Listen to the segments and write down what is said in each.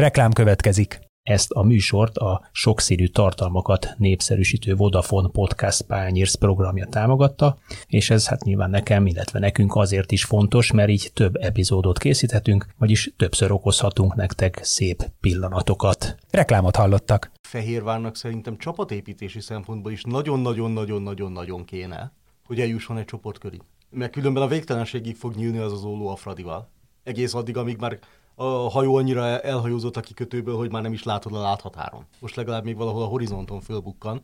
Reklám következik. Ezt a műsort a sokszínű tartalmakat népszerűsítő Vodafone Podcast Pányérsz programja támogatta, és ez hát nyilván nekem, illetve nekünk azért is fontos, mert így több epizódot készíthetünk, vagyis többször okozhatunk nektek szép pillanatokat. Reklámot hallottak. Fehérvárnak szerintem csapatépítési szempontból is nagyon-nagyon-nagyon-nagyon-nagyon kéne, hogy eljusson egy csoportkörig. Mert különben a végtelenségig fog nyílni az az óló a Fradival. Egész addig, amíg már a hajó annyira elhajózott a kikötőből, hogy már nem is látod a láthatáron. Most legalább még valahol a horizonton fölbukkan.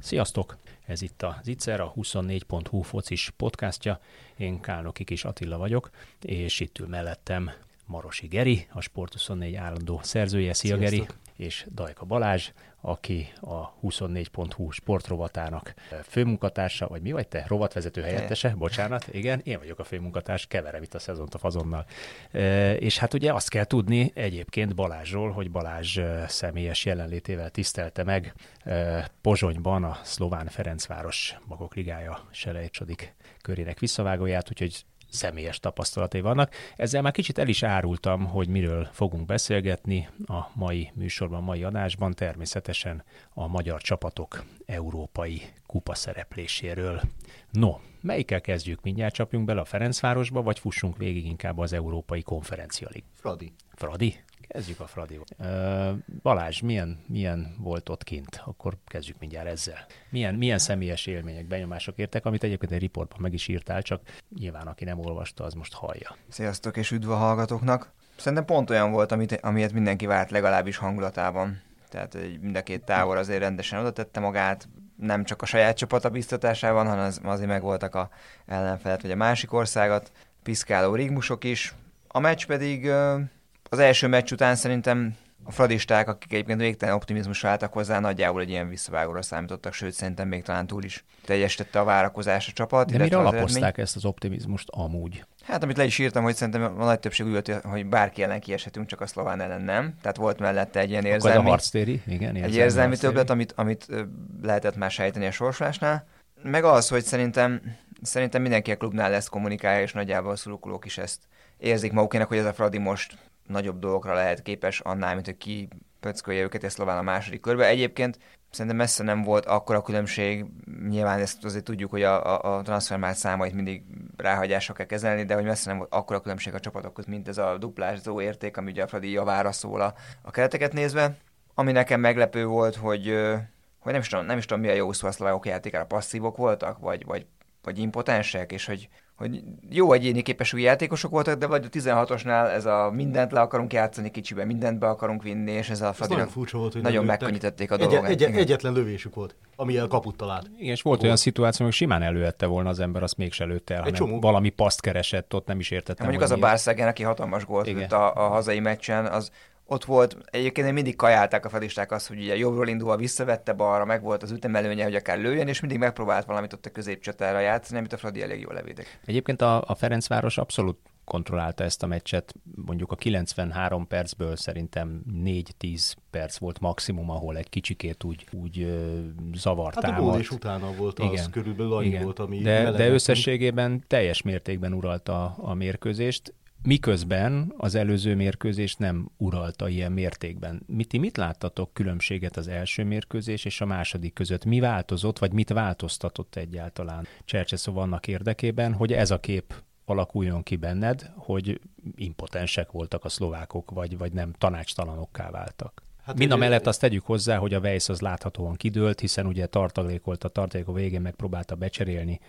Sziasztok! Ez itt a Zicser, a 24.hu focis podcastja. Én Kálnoki Kis Attila vagyok, és itt ül mellettem Marosi Geri, a Sport24 állandó szerzője. Szia Sziasztok. Geri! És Dajka Balázs, aki a 24.hu sportrovatának főmunkatársa, vagy mi vagy te? Rovatvezető helyettese? Bocsánat, igen, én vagyok a főmunkatárs, keverem itt a szezont a fazonnal. E, és hát ugye azt kell tudni egyébként Balázsról, hogy Balázs személyes jelenlétével tisztelte meg e, Pozsonyban a szlován Ferencváros Magok Ligája selejtsodik körének visszavágóját, úgyhogy személyes tapasztalatai vannak. Ezzel már kicsit el is árultam, hogy miről fogunk beszélgetni a mai műsorban, mai adásban, természetesen a magyar csapatok európai kupa szerepléséről. No, melyikkel kezdjük? Mindjárt csapjunk bele a Ferencvárosba, vagy fussunk végig inkább az Európai Konferencia? Fradi. Fradi? Kezdjük a Fradival. Uh, Balázs, milyen, milyen volt ott kint? Akkor kezdjük mindjárt ezzel. Milyen, milyen személyes élmények, benyomások értek, amit egyébként egy riportban meg is írtál, csak nyilván aki nem olvasta, az most hallja. Sziasztok és üdv a hallgatóknak! Szerintem pont olyan volt, amit, amilyet mindenki várt legalábbis hangulatában. Tehát mind a két távol azért rendesen oda tette magát, nem csak a saját csapata biztatásában, hanem az, azért megvoltak a ellenfelet, vagy a másik országot, piszkáló rigmusok is. A meccs pedig az első meccs után szerintem a fradisták, akik egyébként végtelen optimizmusra álltak hozzá, nagyjából egy ilyen visszavágóra számítottak, sőt szerintem még talán túl is teljesítette a várakozás a csapat. De mire alapozták ezt az optimizmust amúgy? Hát, amit le is írtam, hogy szerintem a nagy többség úgy volt, hogy bárki ellen kieshetünk, csak a szlován ellen nem. Tehát volt mellette egy ilyen érzelmi... Akkor a harctéri, igen, érzelmi egy érzelmi többlet, amit, amit lehetett már sejteni a sorsolásnál. Meg az, hogy szerintem, szerintem mindenki a klubnál lesz kommunikálja, és nagyjából a szurkolók is ezt érzik magukének, hogy ez a Fradi most nagyobb dolgokra lehet képes annál, mint hogy ki pöckölje őket szlován a második körbe. Egyébként szerintem messze nem volt akkora különbség, nyilván ezt azért tudjuk, hogy a, a, a transfermált számait mindig ráhagyásra kell kezelni, de hogy messze nem volt akkora különbség a csapatok között, mint ez a duplázó érték, ami ugye a Fradi javára szól a, a kereteket nézve. Ami nekem meglepő volt, hogy, hogy nem is tudom, nem is tudom mi a jó szó a szlovákok játékára, passzívok voltak, vagy, vagy, vagy impotensek, és hogy, hogy jó egyéni képességű játékosok voltak, de vagy a 16-osnál ez a mindent le akarunk játszani kicsibe, mindent be akarunk vinni, és ez a Fradinak furcsa volt, hogy nagyon megkönnyítették a dolgot. Egy, egy, egyetlen lövésük volt, ami a kaput talált. Igen, és volt, volt. olyan szituáció, hogy simán előette volna az ember, azt mégse lőtte el, hanem valami paszt keresett, ott nem is értettem. Ja, mondjuk az a Bárszágen, aki hatalmas gólt a, a hazai meccsen, az ott volt, egyébként mindig kajálták a fedisták azt, hogy ugye jobbról indulva visszavette balra, meg volt az ütemelőnye, hogy akár lőjön, és mindig megpróbált valamit ott a középcsatára játszani, amit a Fradi elég jól levédek. Egyébként a, a Ferencváros abszolút kontrollálta ezt a meccset. Mondjuk a 93 percből szerintem 4-10 perc volt maximum, ahol egy kicsikét úgy, úgy ö, zavart hát a is utána volt az, igen, körülbelül annyi igen. volt, ami De, de összességében teljes mértékben uralta a mérkőzést miközben az előző mérkőzés nem uralta ilyen mértékben. Mit, mit láttatok különbséget az első mérkőzés és a második között? Mi változott, vagy mit változtatott egyáltalán Csercseszó annak érdekében, hogy ez a kép alakuljon ki benned, hogy impotensek voltak a szlovákok, vagy, vagy nem tanácstalanokká váltak? Hát Mind a mellett azt tegyük hozzá, hogy a Weiss az láthatóan kidőlt, hiszen ugye tartalékolt a tartalék a végén megpróbálta becserélni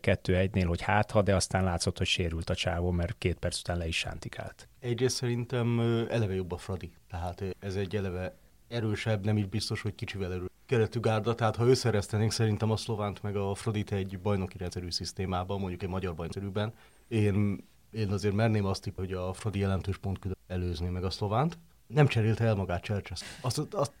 kettő-egynél, hogy hátha, de aztán látszott, hogy sérült a csávó, mert két perc után le is sántikált. Egyrészt szerintem eleve jobb a Fradi, tehát ez egy eleve erősebb, nem is biztos, hogy kicsivel erő keretű gárda, tehát ha összeresztenénk szerintem a Szlovánt meg a Fradit egy bajnoki rendszerű szisztémában, mondjuk egy magyar bajnokszerűben, én, én azért merném azt, hogy a Fradi jelentős pont előzni meg a Szlovánt, nem cserélte el magát Churchill. Azt, azt,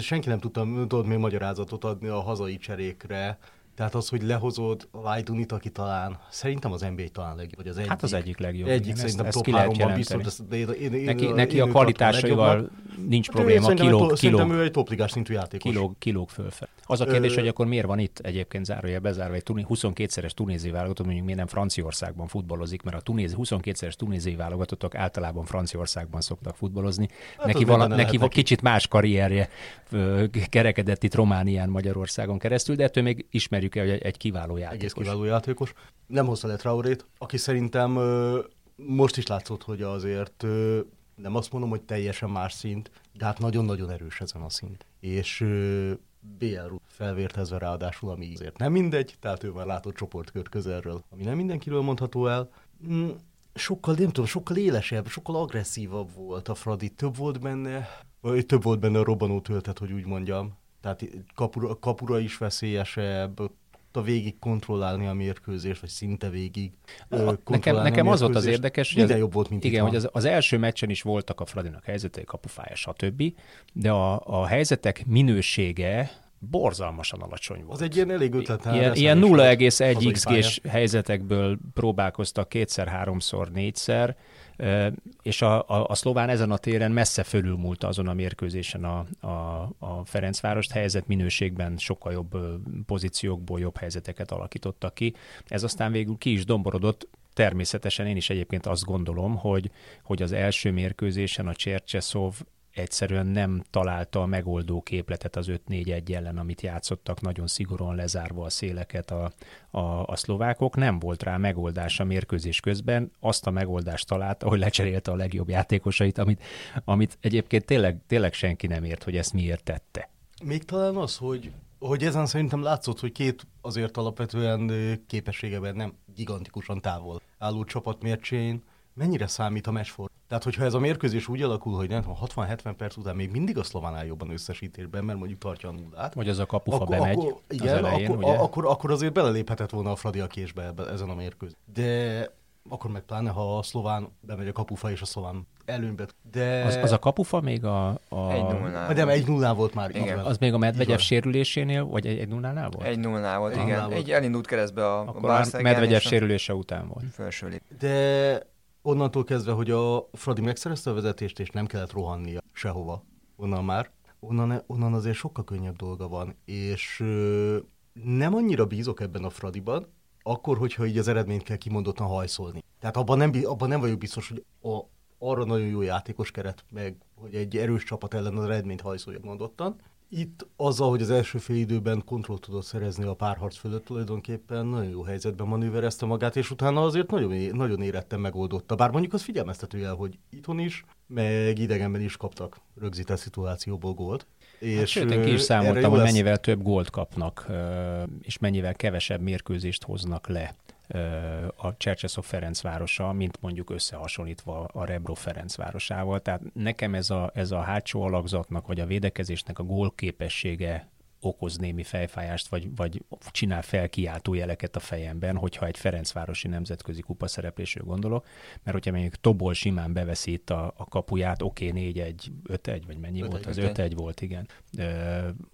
senki nem tudta, tudod még magyarázatot adni a hazai cserékre, Tehát az, hogy lehozod Vajdunit, aki talán, szerintem az NBA talán legjobb, vagy az egyik. Hát az egyik legjobb. Egyik igen, szerintem ezt, top ezt ki lehet biztos. De én, én, Neki, én, neki én a őt kvalitásaival tartom nincs Hát probléma, kilóg, kilóg, Szerintem ő egy topligás szintű játékos. kilóg, kilóg fölfel. Az a kérdés, Ö- hogy akkor miért van itt egyébként zárójel bezárva egy tuni- 22-szeres tunézi válogatott, mondjuk miért nem Franciaországban futballozik, mert a tunézi, 22-szeres tunézi válogatottak általában Franciaországban szoktak futballozni. Hát neki vala, benne neki van neki. kicsit más karrierje kerekedett itt Románián, Magyarországon keresztül, de ettől még ismerjük el, hogy egy, kiváló Egész játékos. kiváló játékos. Nem hozta le Traorét, aki szerintem most is látszott, hogy azért nem azt mondom, hogy teljesen más szint, de hát nagyon-nagyon erős ezen a szint. És BL felvértezve ráadásul, ami azért nem mindegy, tehát ő már látott csoportkört közelről, ami nem mindenkiről mondható el. Mm, sokkal, nem tudom, sokkal élesebb, sokkal agresszívabb volt a Fradi, több volt benne, vagy több volt benne a robbanó töltet, hogy úgy mondjam. Tehát kapura, kapura is veszélyesebb, tudta végig kontrollálni a mérkőzést, vagy szinte végig. ö, Nekem, a nekem az volt az érdekes, hogy az, jobb volt, mint igen, hogy az, az első meccsen is voltak a Fradinak helyzetei, kapufája, stb., de a, a helyzetek minősége borzalmasan alacsony volt. Az egy ilyen elég ötletlen. Ilyen, ilyen volt 0,1 hazai XG-s helyzetekből próbálkoztak kétszer, háromszor, négyszer, és a, a, a szlován ezen a téren messze fölülmúlta azon a mérkőzésen a, a, a Ferencvárost, helyzet minőségben sokkal jobb pozíciókból jobb helyzeteket alakítottak ki. Ez aztán végül ki is domborodott, Természetesen én is egyébként azt gondolom, hogy, hogy az első mérkőzésen a Csercseszov egyszerűen nem találta a megoldó képletet az 5-4-1 ellen, amit játszottak, nagyon szigorúan lezárva a széleket a, a, a szlovákok. Nem volt rá megoldás a mérkőzés közben. Azt a megoldást találta, hogy lecserélte a legjobb játékosait, amit, amit egyébként tényleg, tényleg senki nem ért, hogy ezt miért tette. Még talán az, hogy, hogy ezen szerintem látszott, hogy két azért alapvetően képességeben nem gigantikusan távol álló csapat mércsén mennyire számít a mesfor. Tehát, hogyha ez a mérkőzés úgy alakul, hogy nem tudom, 60-70 perc után még mindig a szlovánál jobban összesítésben, mert mondjuk tartja a nullát. Vagy az a kapufa bemegy akkor, az igen, elején, akkor, ugye? a, akkor, akkor azért beleléphetett volna a Fradi a késbe ebbe, ezen a mérkőzés. De akkor meg pláne, ha a szlován bemegy a kapufa és a szlován előnybe. De... Az, az a kapufa még a... a Egy nullnál. Hát nem, egy nullán volt már. Igen. az még a Medvegyev sérülésénél, vagy egy, egy nullánál volt? Egy nullnál volt, Egy igen. nullnál volt. Egy elindult keresztbe a, a Akkor Barszegen, Medvegyev és a sérülése után volt. Felső lép. De onnantól kezdve, hogy a Fradi megszerezte a vezetést, és nem kellett rohannia sehova, onnan már, onnan, onnan azért sokkal könnyebb dolga van, és ö, nem annyira bízok ebben a Fradiban, akkor, hogyha így az eredményt kell kimondottan hajszolni. Tehát abban nem, abban nem vagyok biztos, hogy a, arra nagyon jó játékos keret, meg hogy egy erős csapat ellen az eredményt hajszolja mondottan. Itt azzal, hogy az első fél időben kontrollt tudott szerezni a párharc fölött tulajdonképpen, nagyon jó helyzetben manőverezte magát, és utána azért nagyon, nagyon éretten megoldotta. Bár mondjuk az figyelmeztető el, hogy itthon is, meg idegenben is kaptak rögzített szituációból gólt. Hát, És sőt, én ki is számoltam, hogy lesz- mennyivel több gólt kapnak, és mennyivel kevesebb mérkőzést hoznak le a Csercseszov Ferencvárosa, mint mondjuk összehasonlítva a Rebro Ferencvárosával. Tehát nekem ez a, ez a hátsó alakzatnak, vagy a védekezésnek a gólképessége okoz némi fejfájást, vagy, vagy csinál felkiáltó jeleket a fejemben, hogyha egy Ferencvárosi nemzetközi kupa szereplésről gondolok, mert hogyha mondjuk Tobol simán beveszi itt a, a kapuját, oké, okay, 4-1, 5-1, vagy mennyi 5-1, volt, az 5-1. 5-1 volt, igen. Ö,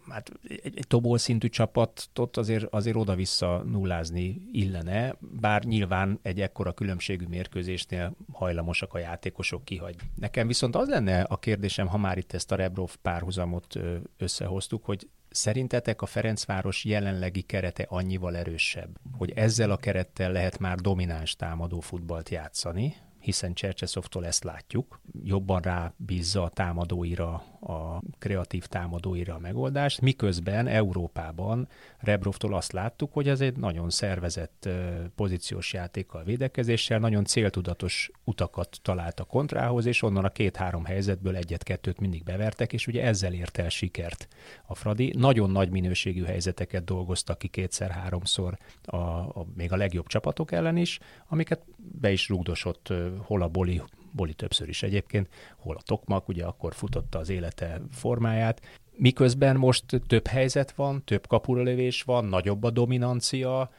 hát egy, egy Tobol szintű csapatot azért, azért oda-vissza nullázni illene, bár nyilván egy ekkora különbségű mérkőzésnél hajlamosak a játékosok kihagy. Nekem viszont az lenne a kérdésem, ha már itt ezt a Rebrov párhuzamot összehoztuk, hogy Szerintetek a Ferencváros jelenlegi kerete annyival erősebb, hogy ezzel a kerettel lehet már domináns támadó futballt játszani, hiszen Csercseszovtól ezt látjuk, jobban rábízza a támadóira, a kreatív támadóira a megoldást, miközben Európában Rebrovtól azt láttuk, hogy ez egy nagyon szervezett pozíciós játékkal védekezéssel, nagyon céltudatos utakat talált a kontrához, és onnan a két-három helyzetből egyet-kettőt mindig bevertek, és ugye ezzel ért el sikert a Fradi. Nagyon nagy minőségű helyzeteket dolgoztak ki kétszer-háromszor a, a, még a legjobb csapatok ellen is, amiket be is rúgdosott hol a Boli, Boli többször is egyébként, hol a Tokmak, ugye akkor futotta az élete formáját. Miközben most több helyzet van, több kapuralövés van, nagyobb a dominancia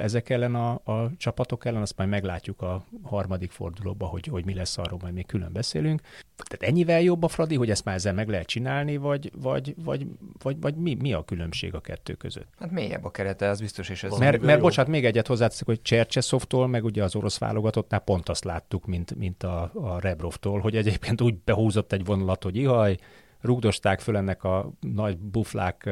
ezek ellen a, a csapatok ellen, azt majd meglátjuk a harmadik fordulóban, hogy, hogy mi lesz, arról majd még külön beszélünk. Tehát ennyivel jobb a Fradi, hogy ezt már ezzel meg lehet csinálni, vagy, vagy, vagy, vagy, vagy mi, mi a különbség a kettő között? Hát mélyebb a kerete, az biztos, és ez... Mert, mert bocsánat, még egyet hozzáteszek, hogy Csercseszovtól, meg ugye az orosz válogatottnál pont azt láttuk, mint, mint a, a Rebrovtól, hogy egyébként úgy behúzott egy vonalat, hogy ihaj, rugdosták föl ennek a nagy buflák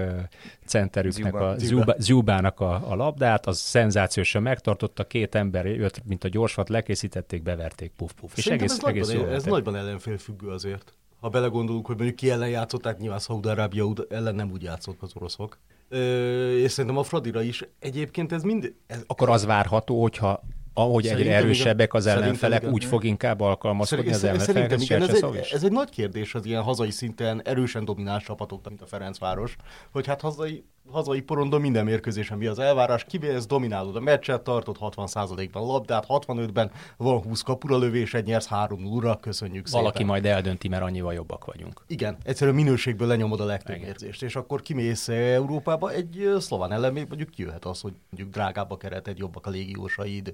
centerüknek, Zuba. a Zuba, Zubának a, a labdát, az szenzációsan megtartotta, két ember jött, mint a gyorsvat, lekészítették, beverték, puf, puf. És egész, ez egész nagyban, ez nagyban ellenfélfüggő azért. Ha belegondolunk, hogy mondjuk ki ellen játszották, nyilván Szaúd-Arábia ellen nem úgy játszott az oroszok. Ö, és szerintem a Fradira is egyébként ez mind... Ez... Akkor az várható, hogyha ahogy Szerintem egyre erősebbek az ellenfelek, igen. úgy fog inkább alkalmazkodni az ellenfelek. Igen, ez, egy, ez egy nagy kérdés az ilyen hazai szinten erősen domináns csapatoknak, mint a Ferencváros, hogy hát hazai hazai porondon minden mérkőzésen mi az elvárás, ez dominálod a meccset, tartod 60%-ban a labdát, 65-ben van 20 kapura lövés, egy nyersz 3 0 köszönjük Valaki szépen. majd eldönti, mert annyival jobbak vagyunk. Igen, egyszerűen minőségből lenyomod a legtöbb Igen. érzést, és akkor kimész Európába, egy szlován ellen még mondjuk kijöhet az, hogy mondjuk drágább a kereted, jobbak a légiósaid,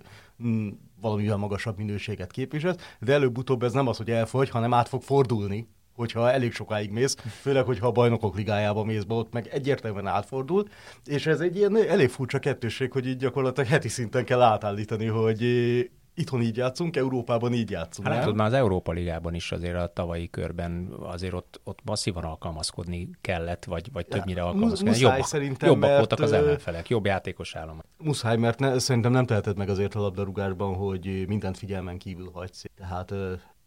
valamivel magasabb minőséget képviselsz, de előbb-utóbb ez nem az, hogy elfogy, hanem át fog fordulni hogyha elég sokáig mész, főleg, hogyha a bajnokok ligájába mész be, ott meg egyértelműen átfordul, és ez egy ilyen elég furcsa kettősség, hogy így gyakorlatilag heti szinten kell átállítani, hogy itthon így játszunk, Európában így játszunk. Hát látod, már az Európa Ligában is azért a tavalyi körben azért ott, ott masszívan alkalmazkodni kellett, vagy, vagy többnyire ja, alkalmazkodni. Muszáj jobbak, szerintem, jobbak mert, voltak az ellenfelek, jobb játékos állam. Muszáj, mert ne, szerintem nem teheted meg azért a labdarúgásban, hogy mindent figyelmen kívül hagysz. Tehát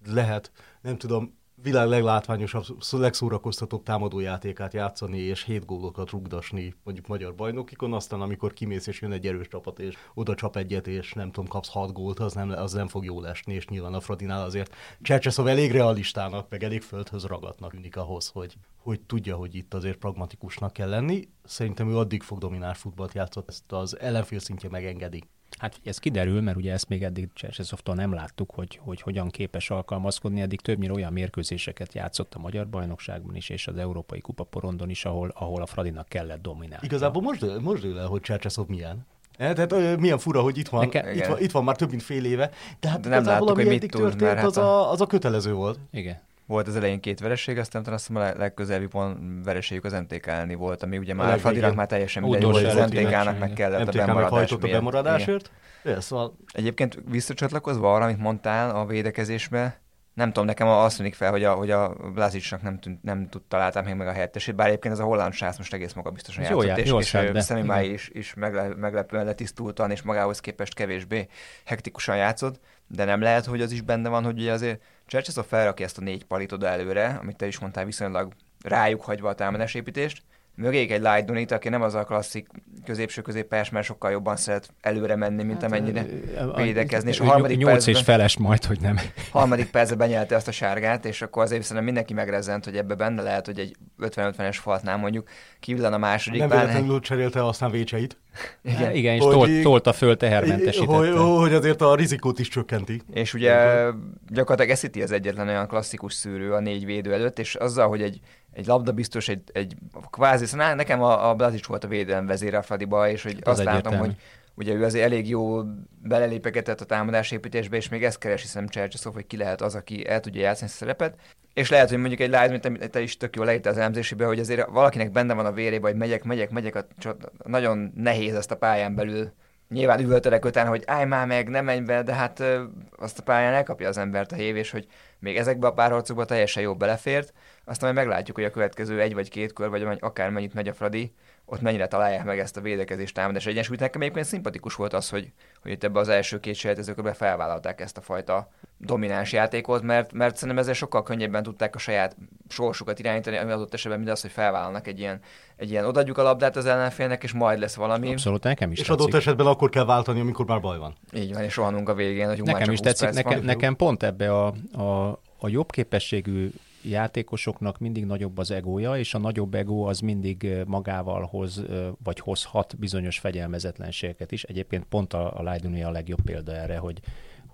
lehet, nem tudom, világ leglátványosabb, legszórakoztatóbb támadójátékát játszani, és hét gólokat rugdasni mondjuk magyar bajnokikon, aztán amikor kimész és jön egy erős csapat, és oda csap egyet, és nem tudom, kapsz hat gólt, az nem, az nem fog jól esni, és nyilván a Fradinál azért Csercseszov elég realistának, meg elég földhöz ragadnak tűnik ahhoz, hogy, hogy tudja, hogy itt azért pragmatikusnak kell lenni. Szerintem ő addig fog domináns futballt játszott, ezt az ellenfél szintje megengedi. Hát ez kiderül, mert ugye ezt még eddig Csersesoftól nem láttuk, hogy, hogy hogyan képes alkalmazkodni, eddig többnyire olyan mérkőzéseket játszott a Magyar Bajnokságban is, és az Európai Kupa porondon is, ahol, ahol a Fradinak kellett dominálni. Igazából most, most dől el, hogy Csercseszov milyen. E, tehát ö, milyen fura, hogy itt van, Neke, itt, van, itt van már több mint fél éve, de hát de nem láttuk, hogy mit tud, történt, hát az, a, az a kötelező volt. Igen volt az elején két vereség, aztán azt hiszem a legközelebbi pont vereségük az MTK elni volt, ami ugye már Fradinak már teljesen mindegy volt, az MTK-nak meg kellett MTK a bemaradás a bemaradásért. Igen. Szóval... Egyébként visszacsatlakozva arra, amit mondtál a védekezésbe, nem tudom, nekem azt tűnik fel, hogy a, hogy a Blazicsnak nem, tűnt, nem tud találtam még meg a helyettesét, bár egyébként ez a holland srác most egész maga biztosan játszott, jó, és, és, Szemimái is, is meglepően letisztultan, és magához képest kevésbé hektikusan játszott, de nem lehet, hogy az is benne van, hogy ugye azért Csercseszov felrakja ezt a négy palit oda előre, amit te is mondtál, viszonylag rájuk hagyva a támadásépítést, mögéig egy Light Donit, aki nem az a klasszik középső középpályás, mert sokkal jobban szeret előre menni, mint hát, amennyire védekezni. És a harmadik nyolc percben, és feles majd, hogy nem. harmadik percben benyelte azt a sárgát, és akkor azért szerintem mindenki megrezent, hogy ebbe benne lehet, hogy egy 50-50-es faltnál mondjuk kivillan a második. Nem véletlenül cserélte aztán vécseit. Igen, igen és tolt, tolta föl tehermentesítette. Hogy, hogy azért a rizikót is csökkenti. És ugye gyakorlatilag Esziti az egyetlen olyan klasszikus szűrő a négy védő előtt, és azzal, hogy egy egy labda biztos, egy, egy kvázi, szóval nekem a, a Blazic volt a védelem vezére a Fradiba, és hogy hát azt látom, hogy ugye ő azért elég jó belelépeketett a támadásépítésbe, és még ezt keres, hiszem Csercseszov, hogy ki lehet az, aki el tudja játszani a szerepet. És lehet, hogy mondjuk egy live, mint te is tök jól leírtál az elemzésébe, hogy azért valakinek benne van a vérébe, hogy megyek, megyek, megyek, a, nagyon nehéz ezt a pályán belül nyilván üvöltölek után, hogy állj már meg, nem menj be, de hát ö, azt a pályán elkapja az embert a hév, és hogy még ezekbe a párharcokba teljesen jó belefért. Aztán majd meglátjuk, hogy a következő egy vagy két kör, vagy akár mennyit megy a Fradi, ott mennyire találják meg ezt a védekezés támadás egyensúlyt. Nekem egyébként szimpatikus volt az, hogy, hogy itt ebbe az első két sejtezőkörbe felvállalták ezt a fajta domináns játékot, mert, mert szerintem ezzel sokkal könnyebben tudták a saját sorsukat irányítani, ami adott esetben mindaz, hogy felvállalnak egy ilyen, egy ilyen odaadjuk a labdát az ellenfélnek, és majd lesz valami. Abszolút, nekem is És tetszik. adott esetben akkor kell váltani, amikor már baj van. Így van, és rohanunk a végén, hogy nekem is tetszik, nekem, nekem pont ebbe a, a, a jobb képességű játékosoknak mindig nagyobb az egója, és a nagyobb egó az mindig magával hoz, vagy hozhat bizonyos fegyelmezetlenségeket is. Egyébként pont a, a Leiduni a legjobb példa erre, hogy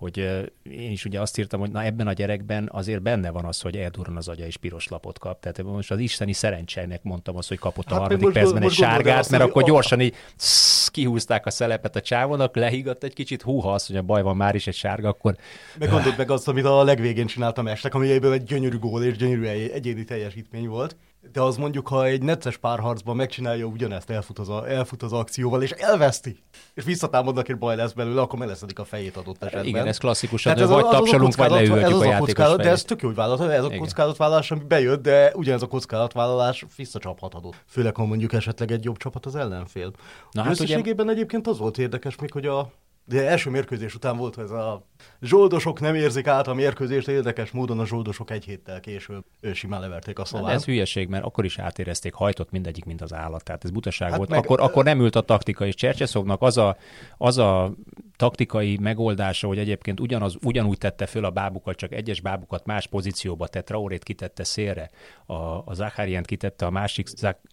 hogy én is ugye azt írtam, hogy na ebben a gyerekben azért benne van az, hogy eldurran az agya és piros lapot kap. Tehát most az isteni szerencsének mondtam azt, hogy kapott hát a harmadik percben egy sárgát, azt, mert akkor a... gyorsan így sz, kihúzták a szelepet a csávónak, lehígatt egy kicsit, húha, azt, hogy a baj van már is egy sárga, akkor... Meg gondold meg azt, amit a legvégén csináltam estek, ami egyből egy gyönyörű gól és gyönyörű egyéni teljesítmény volt. De az mondjuk, ha egy necces párharcban megcsinálja ugyanezt, elfut az, a, elfut az akcióval, és elveszti, és visszatámadnak, egy baj lesz belőle, akkor meleszedik a fejét adott esetben. Igen, ez klasszikusan, ez vagy tapsolunk, vagy leülhetjük a, a játékos De ez tök jó, hogy vállalat, ez a kockázatvállalás, ami bejött, de ugyanez a kockázatvállalás visszacsaphatod. Főleg, ha mondjuk esetleg egy jobb csapat az ellenfél. Na, hát ugye... egyébként az volt érdekes még, hogy a de első mérkőzés után volt ez a zsoldosok nem érzik át a mérkőzést, érdekes módon a zsoldosok egy héttel később ő simán leverték a szalát. Ez hülyeség, mert akkor is átérezték, hajtott mindegyik, mint az állat. Tehát ez butaság hát volt. Meg, akkor, akkor nem ült a taktika, és Csercseszovnak az a, az a taktikai megoldása, hogy egyébként ugyanaz, ugyanúgy tette föl a bábukat, csak egyes bábukat más pozícióba tett, Traorét kitette szélre, a, a Zachárient kitette a másik,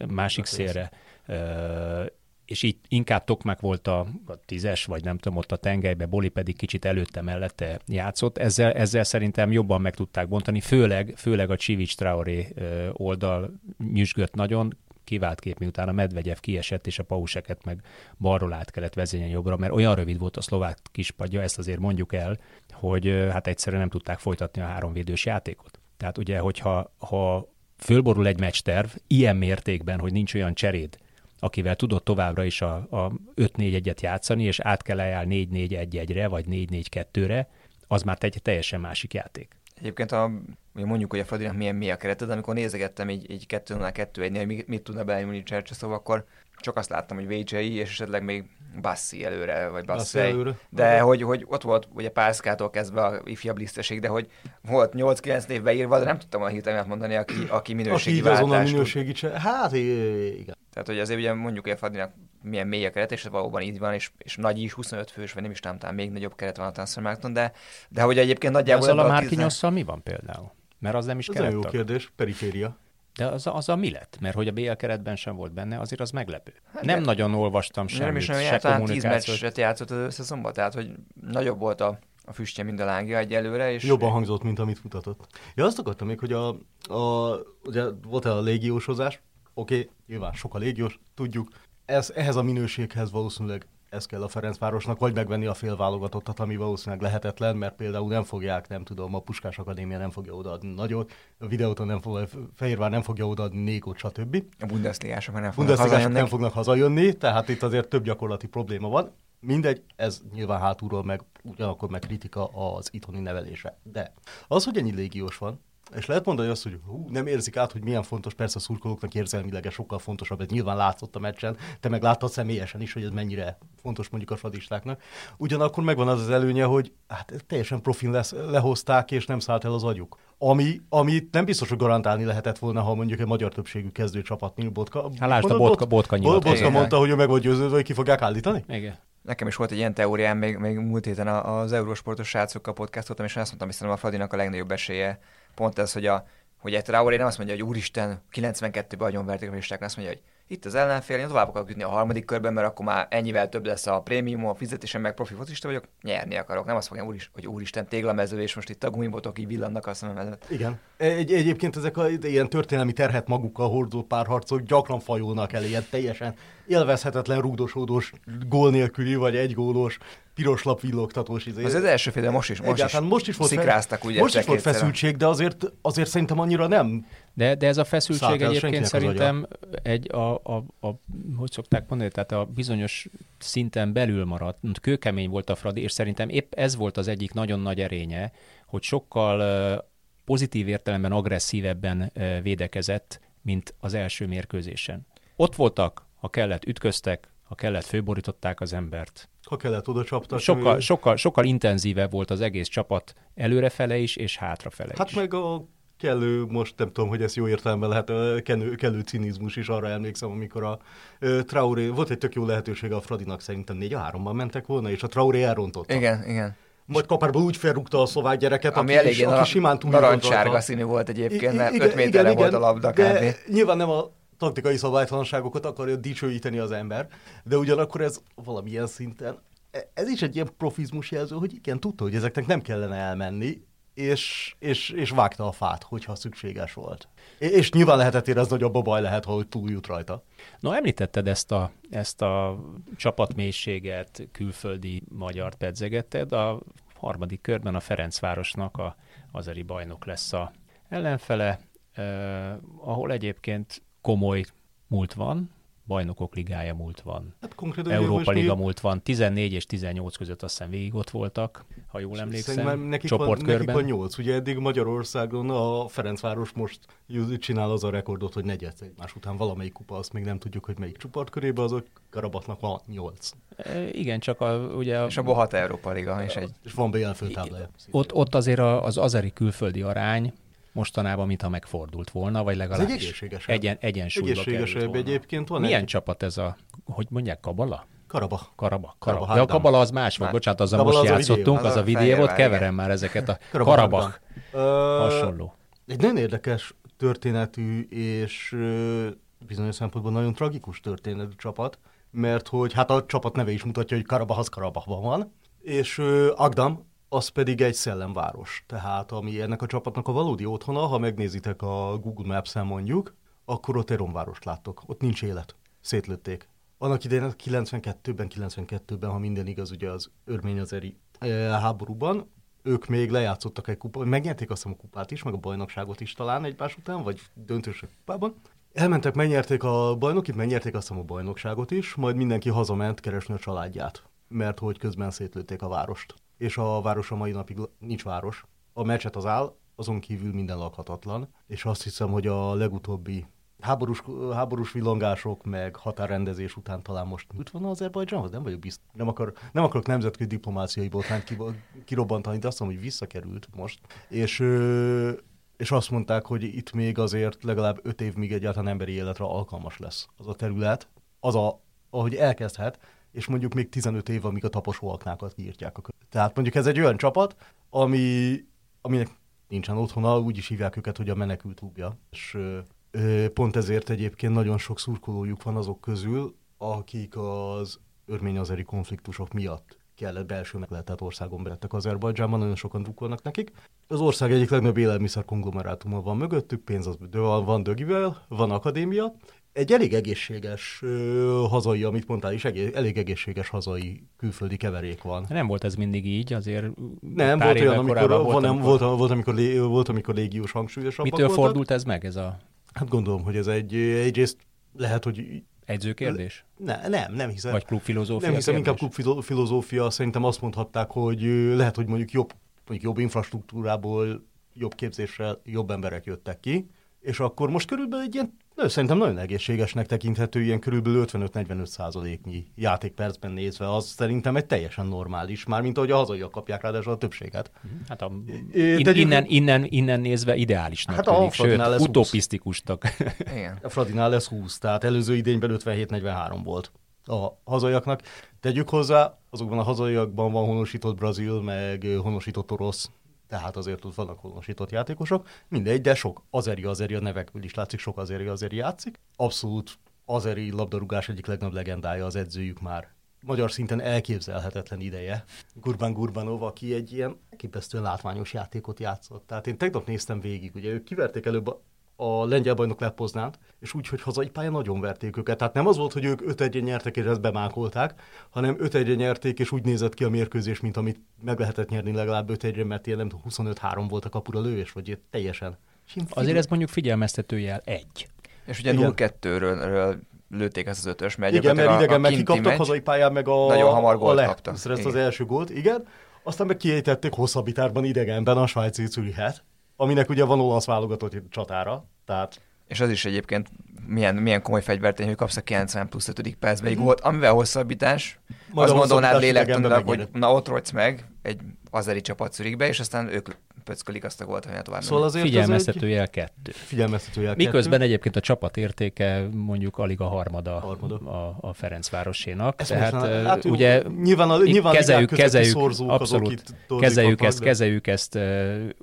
másik szélre, és így inkább Tokmak volt a, a tízes, vagy nem tudom, ott a tengelybe, Boli pedig kicsit előtte mellette játszott. Ezzel, ezzel szerintem jobban meg tudták bontani, főleg, főleg a Csivics Traoré oldal nyüzsgött nagyon, kivált kép, miután a Medvegyev kiesett, és a pauseket meg balról át kellett vezényen jobbra, mert olyan rövid volt a szlovák kispadja, ezt azért mondjuk el, hogy hát egyszerűen nem tudták folytatni a háromvédős játékot. Tehát ugye, hogyha ha fölborul egy meccsterv ilyen mértékben, hogy nincs olyan cseréd, akivel tudott továbbra is a, a 5-4-1-et játszani, és át kell eljár 4-4-1-1-re, vagy 4-4-2-re, az már egy teljesen másik játék. Egyébként a, mondjuk, hogy a Fradinak milyen mi a kereted, amikor nézegettem így, így 2 0 2 1 mit, mit tudna beállni Csercseszov, akkor csak azt láttam, hogy VJ és esetleg még Bassi előre, vagy Bassi előre. De hogy, hogy ott volt ugye Pászkától kezdve a ifjabb liszteség, de hogy volt 8-9 név beírva, de nem tudtam a hirtelen mondani, aki, aki minőségi aki váltást minőségi cse... Hát igen. Tehát, hogy azért ugye mondjuk hogy a Fadinak milyen mély a keret, és valóban így van, és, és nagy is, 25 fős, vagy nem is tudom, még nagyobb keret van a Transfermarkton, de, de hogy egyébként nagyjából... Azzal a Márkinyosszal mi van például? Mert az nem is Ez jó kérdés, periféria. De az, az a mi lett? Mert hogy a BL keretben sem volt benne, azért az meglepő. Hát nem nagyon olvastam semmit, nem is olyan se talán 10 meccset játszott az összeszomba, tehát hogy nagyobb volt a, a füstje, mint a lángja egyelőre. És Jobban hangzott, mint amit mutatott. Ja, azt akartam még, hogy a, a ugye volt a légiósozás, oké, okay, nyilván sok a légiós, tudjuk, ez, ehhez a minőséghez valószínűleg ez kell a Ferencvárosnak, vagy megvenni a félválogatottat, ami valószínűleg lehetetlen, mert például nem fogják, nem tudom, a Puskás Akadémia nem fogja odaadni nagyot, a videóton nem fog, Fehérvár nem fogja odaadni Nékot, stb. A Bundesligások nem fognak hazajönni. nem fognak hazajönni, tehát itt azért több gyakorlati probléma van. Mindegy, ez nyilván hátulról meg ugyanakkor meg kritika az itthoni nevelése. De az, hogy ennyi légiós van, és lehet mondani azt, hogy hú, nem érzik át, hogy milyen fontos, persze a szurkolóknak érzelmileg sokkal fontosabb, ez nyilván látszott a meccsen, te meg láttad személyesen is, hogy ez mennyire fontos mondjuk a fadistáknak. Ugyanakkor megvan az az előnye, hogy hát teljesen profin lesz, lehozták, és nem szállt el az agyuk. Ami, amit nem biztos, hogy garantálni lehetett volna, ha mondjuk egy magyar többségű kezdőcsapat, mint Botka. Hát lásd, a Botka, Botka nyilat. Botka mondta, hogy ő meg volt győződve, hogy ki fogják állítani? Igen. Nekem is volt egy ilyen teóriám, még, még múlt héten az Eurósportos srácokkal podcastoltam, és azt mondtam, szerintem a Fradinak a legnagyobb esélye pont ez, hogy, a, hogy egy Traoré nem azt mondja, hogy úristen, 92-ben agyonverték a listákon, azt mondja, hogy itt az ellenfél, én tovább akarok jutni a harmadik körben, mert akkor már ennyivel több lesz a prémium, a fizetésem, meg profi focista vagyok, nyerni akarok. Nem azt fogja, úr, hogy úristen, téglamező, és most itt a gumibotok így villannak a szemem előtt. Igen. Egy, egyébként ezek a ilyen történelmi terhet magukkal hordó párharcok gyakran fajulnak el, ilyen teljesen élvezhetetlen rúdosódós gól nélküli, vagy egy gólos piros lap villogtatós izé. Az az első fél, most is, most is, most is volt, szikráztak, ugye most is volt feszültség, de azért, azért szerintem annyira nem. De, de ez a feszültség egyébként szerintem egy, a, a, a, hogy szokták mondani, tehát a bizonyos szinten belül maradt. Kőkemény volt a Fradi, és szerintem épp ez volt az egyik nagyon nagy erénye, hogy sokkal pozitív értelemben agresszívebben védekezett, mint az első mérkőzésen. Ott voltak, ha kellett, ütköztek, ha kellett, főborították az embert. Ha kellett, oda csaptak. Sokkal, sokkal, sokkal intenzívebb volt az egész csapat előrefele is, és hátrafele hát is. Hát meg a kellő, most nem tudom, hogy ez jó értelemben lehet, kellő, kellő cinizmus is, arra emlékszem, amikor a uh, Traoré, volt egy tök jó lehetőség a Fradinak, szerintem 4 a 3-ban mentek volna, és a Traoré elrontotta. Igen, igen. Majd kapárból úgy felrúgta a szlovák gyereket, Ami aki, eléggé aki simán túl Narancsárga színű volt egyébként, mert 5 méterre igen, volt a labda de nyilván nem a taktikai szabálytalanságokat akarja dicsőíteni az ember, de ugyanakkor ez valamilyen szinten ez is egy ilyen profizmus jelző, hogy igen, tudta, hogy ezeknek nem kellene elmenni, és, és, és vágta a fát, hogyha szükséges volt. És nyilván lehetett érezni, hogy abba baj lehet, hogy túljut rajta. No, említetted ezt a, ezt a csapatmélységet, külföldi magyar pedzegetted. A harmadik körben a Ferencvárosnak a azeri bajnok lesz a ellenfele, eh, ahol egyébként komoly múlt van, bajnokok ligája múlt van, hát konkrétan Európa Liga múlt van, 14 és 18 között azt hiszem végig ott voltak, ha jól emlékszem, nekik csoportkörben. Van, nekik van 8, ugye eddig Magyarországon a Ferencváros most csinál az a rekordot, hogy negyed egymás után valamelyik kupa, azt még nem tudjuk, hogy melyik csoportkörében, azok Karabatnak van 8. E, igen, csak a, ugye... És a hat Európa Liga, és egy... És van BL főtáblája. Ott, ott azért az azeri külföldi arány mostanában, mintha megfordult volna, vagy legalábbis egy egészségesebb. Egyen, egyensúlyba egészségesebb egyébként van. Milyen egy... csapat ez a, hogy mondják, Kabala? Karaba. Karaba. Karaba. Karaba. Ja, a Kabala az más volt, bocsánat, az a most az játszottunk, a az a videó volt, keverem már ezeket a Karabach. Hasonló. Egy nagyon érdekes történetű és bizonyos szempontból nagyon tragikus történetű csapat, mert hogy hát a csapat neve is mutatja, hogy Karabach az Karabachban van, és Agdam az pedig egy szellemváros. Tehát ami ennek a csapatnak a valódi otthona, ha megnézitek a Google Maps-en mondjuk, akkor ott egy romvárost láttok. Ott nincs élet. Szétlőtték. Annak idején 92-ben, 92-ben, ha minden igaz, ugye az örmény-azeri eh, háborúban, ők még lejátszottak egy kupát, megnyerték azt a kupát is, meg a bajnokságot is talán egymás után, vagy döntősök kupában. Elmentek, megnyerték a bajnokit, megnyerték azt a bajnokságot is, majd mindenki hazament keresni a családját, mert hogy közben szétlőtték a várost és a város a mai napig nincs város. A meccset az áll, azon kívül minden lakhatatlan, és azt hiszem, hogy a legutóbbi háborús, háborús villangások, meg határrendezés után talán most mit van az Azerbajdzsánhoz? Nem vagyok biztos. Nem, akar, nem akarok nemzetközi diplomáciai botrányt kirobbantani, de azt mondom, hogy visszakerült most. És, és azt mondták, hogy itt még azért legalább öt év, míg egyáltalán emberi életre alkalmas lesz az a terület, az a, ahogy elkezdhet, és mondjuk még 15 év, amíg a taposóaknákat kiírtják. A Tehát mondjuk ez egy olyan csapat, ami, aminek nincsen otthona, úgy is hívják őket, hogy a menekült klubja. És ö, pont ezért egyébként nagyon sok szurkolójuk van azok közül, akik az örmény-azeri konfliktusok miatt kellett belső meglehetett országon belettek Azerbajdzsánban, nagyon sokan drukkolnak nekik. Az ország egyik legnagyobb élelmiszer konglomerátuma van mögöttük, pénz az, de van, van dögivel, van akadémia, egy elég egészséges ö, hazai, amit mondtál is, egész, elég egészséges hazai külföldi keverék van. Nem volt ez mindig így, azért Nem, volt olyan, amikor, volt, nem, volt, volt, amikor, lé, volt, amikor légiós hangsúlyosabb. Mitől voltak. fordult ez meg, ez a... Hát gondolom, hogy ez egy, egyrészt lehet, hogy Edzőkérdés? Ne, nem, nem hiszem. Vagy klubfilozófia Nem hiszem, kérdés? inkább klubfilozófia. Szerintem azt mondhatták, hogy lehet, hogy mondjuk jobb, mondjuk jobb infrastruktúrából, jobb képzéssel jobb emberek jöttek ki, és akkor most körülbelül egy ilyen de szerintem nagyon egészségesnek tekinthető, ilyen körülbelül 55-45 százaléknyi játékpercben nézve, az szerintem egy teljesen normális, mármint ahogy a hazaiak kapják ráadásul a többséget. Mhm. Hát a, in, innen, innen, innen nézve ideálisnak hát tűnik, a sőt, lesz utopisztikustak. Igen. A Fradinál lesz 20, tehát előző idényben 57-43 volt a hazaiaknak. Tegyük hozzá, azokban a hazaiakban van honosított brazil, meg honosított orosz tehát azért ott vannak honosított játékosok. Mindegy, de sok azeri azeri a nevekből is látszik, sok azeri azeri játszik. Abszolút azeri labdarúgás egyik legnagyobb legendája az edzőjük már magyar szinten elképzelhetetlen ideje. Gurban Gurbanov, aki egy ilyen elképesztően látványos játékot játszott. Tehát én tegnap néztem végig, ugye ők kiverték előbb a lengyel bajnok lett Poznát, és úgy, hogy hazai pályán nagyon verték őket. Tehát nem az volt, hogy ők 5 1 nyertek, és ezt bemákolták, hanem 5 1 nyerték, és úgy nézett ki a mérkőzés, mint amit meg lehetett nyerni legalább 5 1 mert ilyen nem 25-3 volt a kapura lövés, vagy teljesen. Azért ez mondjuk figyelmeztetőjel egy. És ugye 0-2-ről lőtték ezt az ötös, mert Igen, mert idegen meg kikaptak hazai pályán, meg a, nagyon hamar gólt a kaptak. Ezt az első gólt, igen. Aztán meg kiejtették hosszabbitárban idegenben a svájci Zürihet, aminek ugye van olasz válogatott csatára, tehát és az is egyébként milyen, milyen komoly fegyvertény, hogy kapsz a 90 plusz 5. percben egy gólt, amivel hosszabbítás, Majd az gondolnád lélektanilag, hogy na ott rogysz meg egy azeri csapat Zürichbe, és aztán ők pöckölik azt a gólt, hogy tovább szóval azért Figyelmeztető jel kettő. Figyelmeztető jel Miközben kettő. egyébként a csapat értéke mondjuk alig a harmada, harmada. A, a Ferencvárosénak. Ezt Tehát most, hát, ugye nyilván a, nyilván kezeljük, kezeljük, abszolút, kezeljük ezt, kezeljük ezt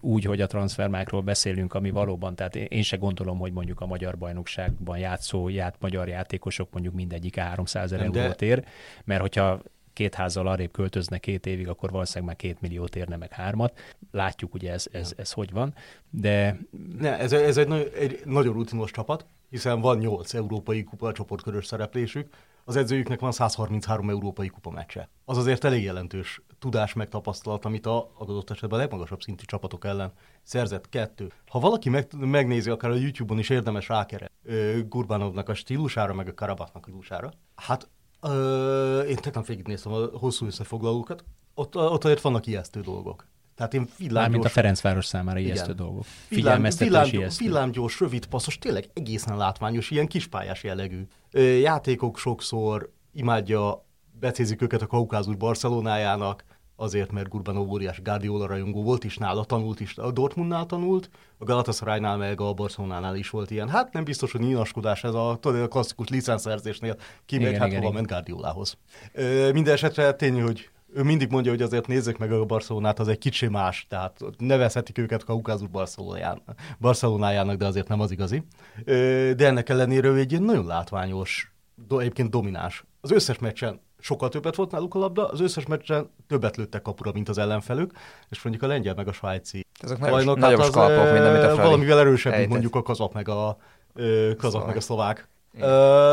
úgy, hogy a transfermákról beszélünk, ami valóban, tehát én se gondolom, hogy mondjuk a magyar bajnokságban játszó ját, magyar játékosok mondjuk mindegyik 300 ezer eurót ér, mert hogyha két házzal arrébb költözne két évig, akkor valószínűleg már két milliót érne meg hármat. Látjuk ugye ez, ez, ez hogy van, de... Ne, ez, ez egy, egy nagyon rutinos csapat, hiszen van 8 európai kupa csoportkörös szereplésük, az edzőjüknek van 133 európai kupa meccse. Az azért elég jelentős tudás, megtapasztalat, amit a adott esetben a legmagasabb szintű csapatok ellen szerzett kettő. Ha valaki meg, megnézi, akár a YouTube-on is érdemes rákere Gurbanovnak a stílusára, meg a Karabaknak a stílusára, hát ö, én tegnap végignéztem a hosszú összefoglalókat, ott, ott azért vannak ijesztő dolgok. Tehát én villámgyors... Mármint a Ferencváros számára ijesztő igen. dolgok. Figyelmeztetés villám, ijesztő. Villámgyors, rövid passzos, tényleg egészen látványos, ilyen kispályás jellegű. Játékok sokszor imádja, becézik őket a Kaukázus Barcelonájának, azért, mert Gurbanov óriás Guardiola rajongó volt is nála, tanult is, a Dortmundnál tanult, a Galatasaraynál meg a Barcelonánál is volt ilyen. Hát nem biztos, hogy nyinaskodás ez a, tudod, a klasszikus licenszerzésnél kimegy, hát igen, hova ment Guardiolához. Minden esetre tény, hogy ő mindig mondja, hogy azért nézzük meg a Barcelonát, az egy kicsi más, tehát nevezhetik őket Kaukázus Barcelonájának, de azért nem az igazi. De ennek ellenére ő egy nagyon látványos, egyébként domináns. Az összes meccsen sokkal többet volt náluk a labda, az összes meccsen többet lőttek kapura, mint az ellenfelük, és mondjuk a lengyel meg a svájci Ezek nagyobb, nagyobb az, skalpok, mint amit a Fradi Valamivel erősebb, mint mondjuk a kazak meg a, kazak meg a szlovák.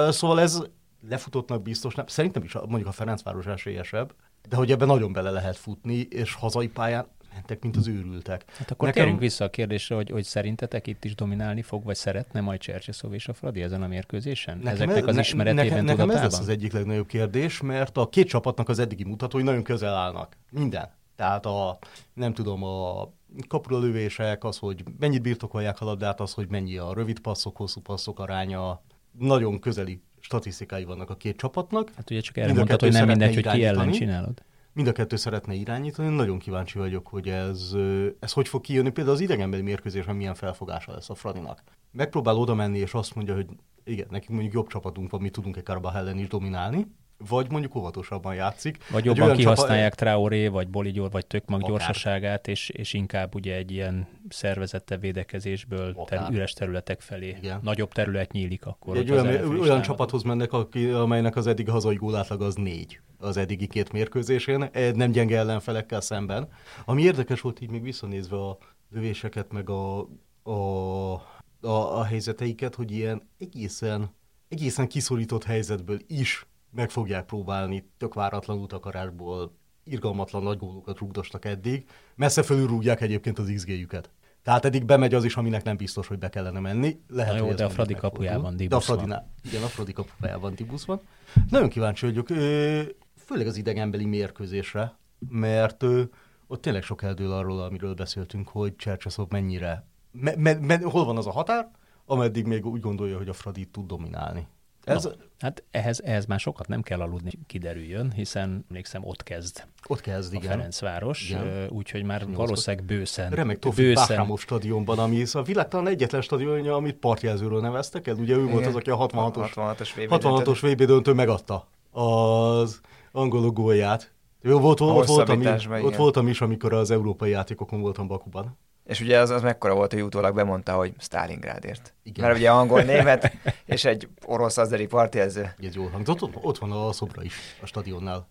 Szóval ez lefutottnak biztos nem. Szerintem is mondjuk a Ferencváros esélyesebb, de hogy ebben nagyon bele lehet futni, és hazai pályán mentek, mint az őrültek. Hát akkor Nekem... térjünk vissza a kérdésre, hogy, hogy szerintetek itt is dominálni fog, vagy szeretne majd Csercseszov és a Fradi ezen a mérkőzésen? Nekem Ezeknek az ismeretében, nekem, nekem ez lesz az egyik legnagyobb kérdés, mert a két csapatnak az eddigi mutatói nagyon közel állnak. Minden. Tehát a, nem tudom, a kapura lövések, az, hogy mennyit birtokolják a labdát, az, hogy mennyi a rövid passzok, hosszú passzok aránya, nagyon közeli statisztikái vannak a két csapatnak. Hát ugye csak erre mondtad, hogy nem mindegy, hogy ki ellen csinálod. Mind a kettő szeretne irányítani, nagyon kíváncsi vagyok, hogy ez, ez hogy fog kijönni. Például az idegenbeli mérkőzésen milyen felfogása lesz a Fradinak. Megpróbál oda menni, és azt mondja, hogy igen, nekünk mondjuk jobb csapatunk van, mi tudunk-e Karabach ellen is dominálni, vagy mondjuk óvatosabban játszik. Vagy jobban kihasználják csapa... Traoré, vagy Boligyór, vagy Tökmag Akár. gyorsaságát, és, és inkább ugye egy ilyen szervezette védekezésből ter, üres területek felé Igen. nagyobb terület nyílik akkor. Egy olyan, olyan csapathoz mennek, aki, amelynek az eddig hazai gólátlag az négy az eddigi két mérkőzésén, nem gyenge ellenfelekkel szemben. Ami érdekes volt így még visszanézve a lövéseket, meg a, a, a, a helyzeteiket, hogy ilyen egészen, egészen kiszorított helyzetből is meg fogják próbálni tök váratlan utakarásból irgalmatlan nagy gólokat rúgdostak eddig. Messze fölülrúgják egyébként az XG-jüket. Tehát eddig bemegy az is, aminek nem biztos, hogy be kellene menni. Lehet, Na jó, de a Fradi kapujában Dibusz van. Fradi, igen, a Fradi kapujában Dibusz van. Nagyon kíváncsi vagyok, főleg az idegenbeli mérkőzésre, mert ott tényleg sok eldől arról, amiről beszéltünk, hogy Csercseszov mennyire, me, me, me, hol van az a határ, ameddig még úgy gondolja, hogy a Fradi tud dominálni. Ez... Na, hát ehhez, ehhez már sokat nem kell aludni, kiderüljön, hiszen emlékszem ott kezd. Ott kezd, a igen. Ferencváros, úgyhogy már valószínűleg bőszen. Remek Tofi bőszen... stadionban, ami a világ talán egyetlen stadionja, amit partjelzőről neveztek el. Ugye ő igen. volt az, aki a 66-os, 66-os VB, 66 VB döntő megadta az angolok gólját. Jó, volt, ott, voltam, ott voltam is, amikor az európai játékokon voltam Bakuban. És ugye az, az mekkora volt, hogy utólag bemondta, hogy Stalingrádért. Igen. Mert ugye angol, német, és egy orosz azeri partjelző. Ez jól hangzott, ott, ott van a szobra is a stadionnál.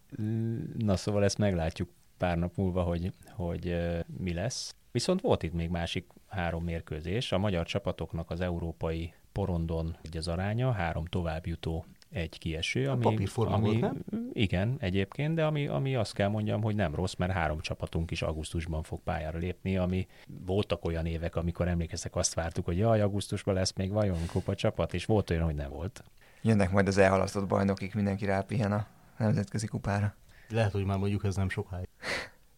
Na szóval ezt meglátjuk pár nap múlva, hogy, hogy uh, mi lesz. Viszont volt itt még másik három mérkőzés. A magyar csapatoknak az európai porondon egy az aránya, három továbbjutó egy kieső, ami, papírforma ami volt, nem? igen, egyébként, de ami, ami azt kell mondjam, hogy nem rossz, mert három csapatunk is augusztusban fog pályára lépni, ami voltak olyan évek, amikor emlékeztek, azt vártuk, hogy jaj, augusztusban lesz még vajon kupa csapat, és volt olyan, hogy nem volt. Jönnek majd az elhalasztott bajnokik, mindenki rápihen a nemzetközi kupára. Lehet, hogy már mondjuk ez nem sokáig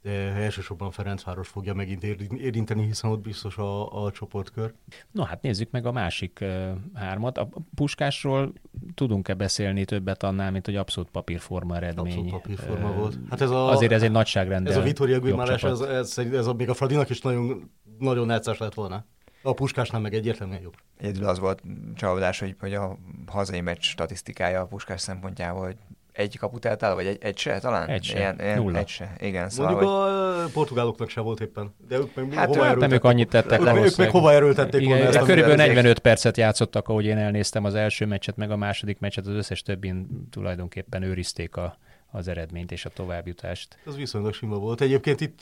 elsősorban Ferencváros fogja megint érinteni, hiszen ott biztos a, a csoportkör. No hát nézzük meg a másik uh, hármat. A Puskásról tudunk-e beszélni többet annál, mint hogy abszolút papírforma eredmény? Abszolút papírforma uh, volt. Hát ez a, azért ez egy nagyságrendel Ez a Vitoria Guimarães, ez, ez, ez, ez, a, még a Fradinak is nagyon, nagyon necces lett volna. A Puskásnál meg egyértelműen jobb. Egyedül az volt csalódás, hogy, hogy a hazai meccs statisztikája a Puskás szempontjából, hogy egy kaput eltáll, vagy egy, egy se talán? Egy se, ilyen, ilyen, nulla. Egy se, igen. Szóval, Mondjuk hogy... a portugáloknak se volt éppen. De ők meg hát hova ők nem ők annyit tettek. Ők, ők meg hova erőltették igen, volna ezt Körülbelül 45 percet játszottak, ahogy én elnéztem az első meccset, meg a második meccset, az összes többin tulajdonképpen őrizték a, az eredményt és a továbbjutást. Ez viszonylag sima volt. Egyébként itt,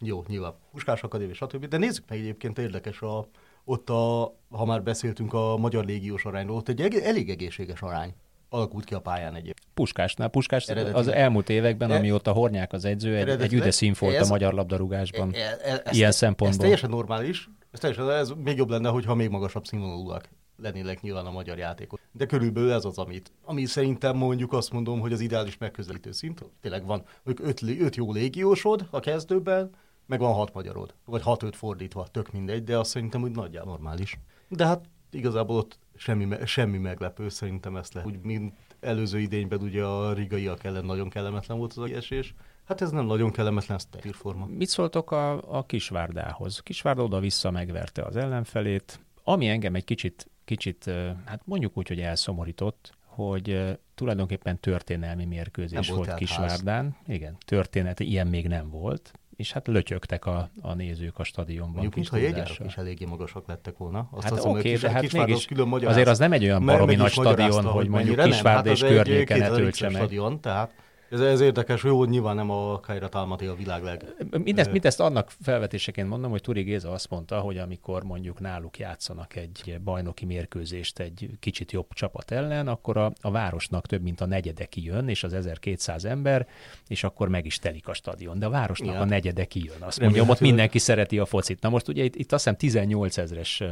jó, nyilván Puskás Akadémia, stb. De nézzük meg egyébként érdekes a, ott a, ha már beszéltünk a magyar légiós arányról, ott egy elég egészséges arány alakult ki a pályán egyébként. Puskásnál. Puskás Eredetileg. az elmúlt években, e, amióta Hornyák az edző, egy, egy üde szín volt a magyar labdarúgásban. E, e, e, ilyen szempontból. Ez teljesen normális. Ez, teljesen, ez még jobb lenne, hogyha még magasabb színvonalúak lennének nyilván a magyar játékok. De körülbelül ez az, amit, ami szerintem mondjuk azt mondom, hogy az ideális megközelítő szint. Tényleg van öt, öt jó légiósod a kezdőben, meg van hat magyarod. Vagy hat-öt fordítva, tök mindegy, de azt szerintem úgy nagyjából normális. De hát igazából ott semmi, semmi meglepő, szerintem ezt lehet. Úgy, mint előző idényben ugye a rigaiak ellen nagyon kellemetlen volt az esés. Hát ez nem nagyon kellemetlen, ez forma. Mit szóltok a, a Kisvárdához? Kisvárda oda-vissza megverte az ellenfelét, ami engem egy kicsit, kicsit, hát mondjuk úgy, hogy elszomorított, hogy tulajdonképpen történelmi mérkőzés nem volt, volt Kisvárdán. Igen, történet, ilyen még nem volt és hát lötyögtek a, a nézők a stadionban. Mondjuk, mintha jegyárak is eléggé magasak lettek volna. Azt hát oké, okay, de hát mégis külön azért az nem egy olyan baromi nagy stadion, hogy mondjuk Kisvárda hát és környéken ne töltse meg. Stadion, tehát ez, ez érdekes, jó, nyilván nem a Kajra Talmati a világ leg... Mindezt, mindezt annak felvetéseként mondom, hogy Turi Géza azt mondta, hogy amikor mondjuk náluk játszanak egy bajnoki mérkőzést egy kicsit jobb csapat ellen, akkor a, a városnak több mint a negyede kijön, és az 1200 ember, és akkor meg is telik a stadion. De a városnak ja. a negyede kijön. Azt mondja, ott mindenki szereti a focit. Na most ugye itt, itt azt hiszem 18 ezres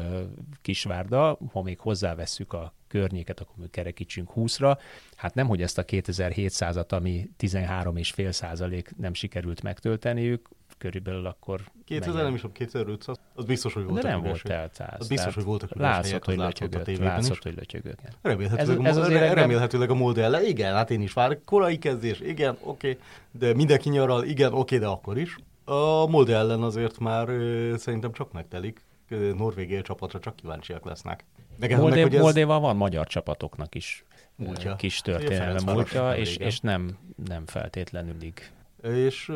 kisvárda, ha még hozzávesszük a környéket, akkor kerekítsünk 20-ra. Hát nem, hogy ezt a 2700-at, ami 13,5 százalék nem sikerült megtölteniük, körülbelül akkor... 2000 nem is, 2500, az biztos, hogy volt. De nem volt teltház. Az biztos, hogy voltak látszott, hogy lötyögött, látszott, hogy lötyögött. Remélhetőleg, ez, ez azért remélhetőleg a modell, igen, hát én is vár, korai kezdés, igen, oké, okay, de mindenki nyaral, igen, oké, okay, de akkor is. A Molde ellen azért már ö, szerintem csak megtelik. Norvégia csapatra csak kíváncsiak lesznek. Moldé, meg, ez... Moldéval van magyar csapatoknak is múltja. kis történelme múltja, és, és nem, nem feltétlenül ig. És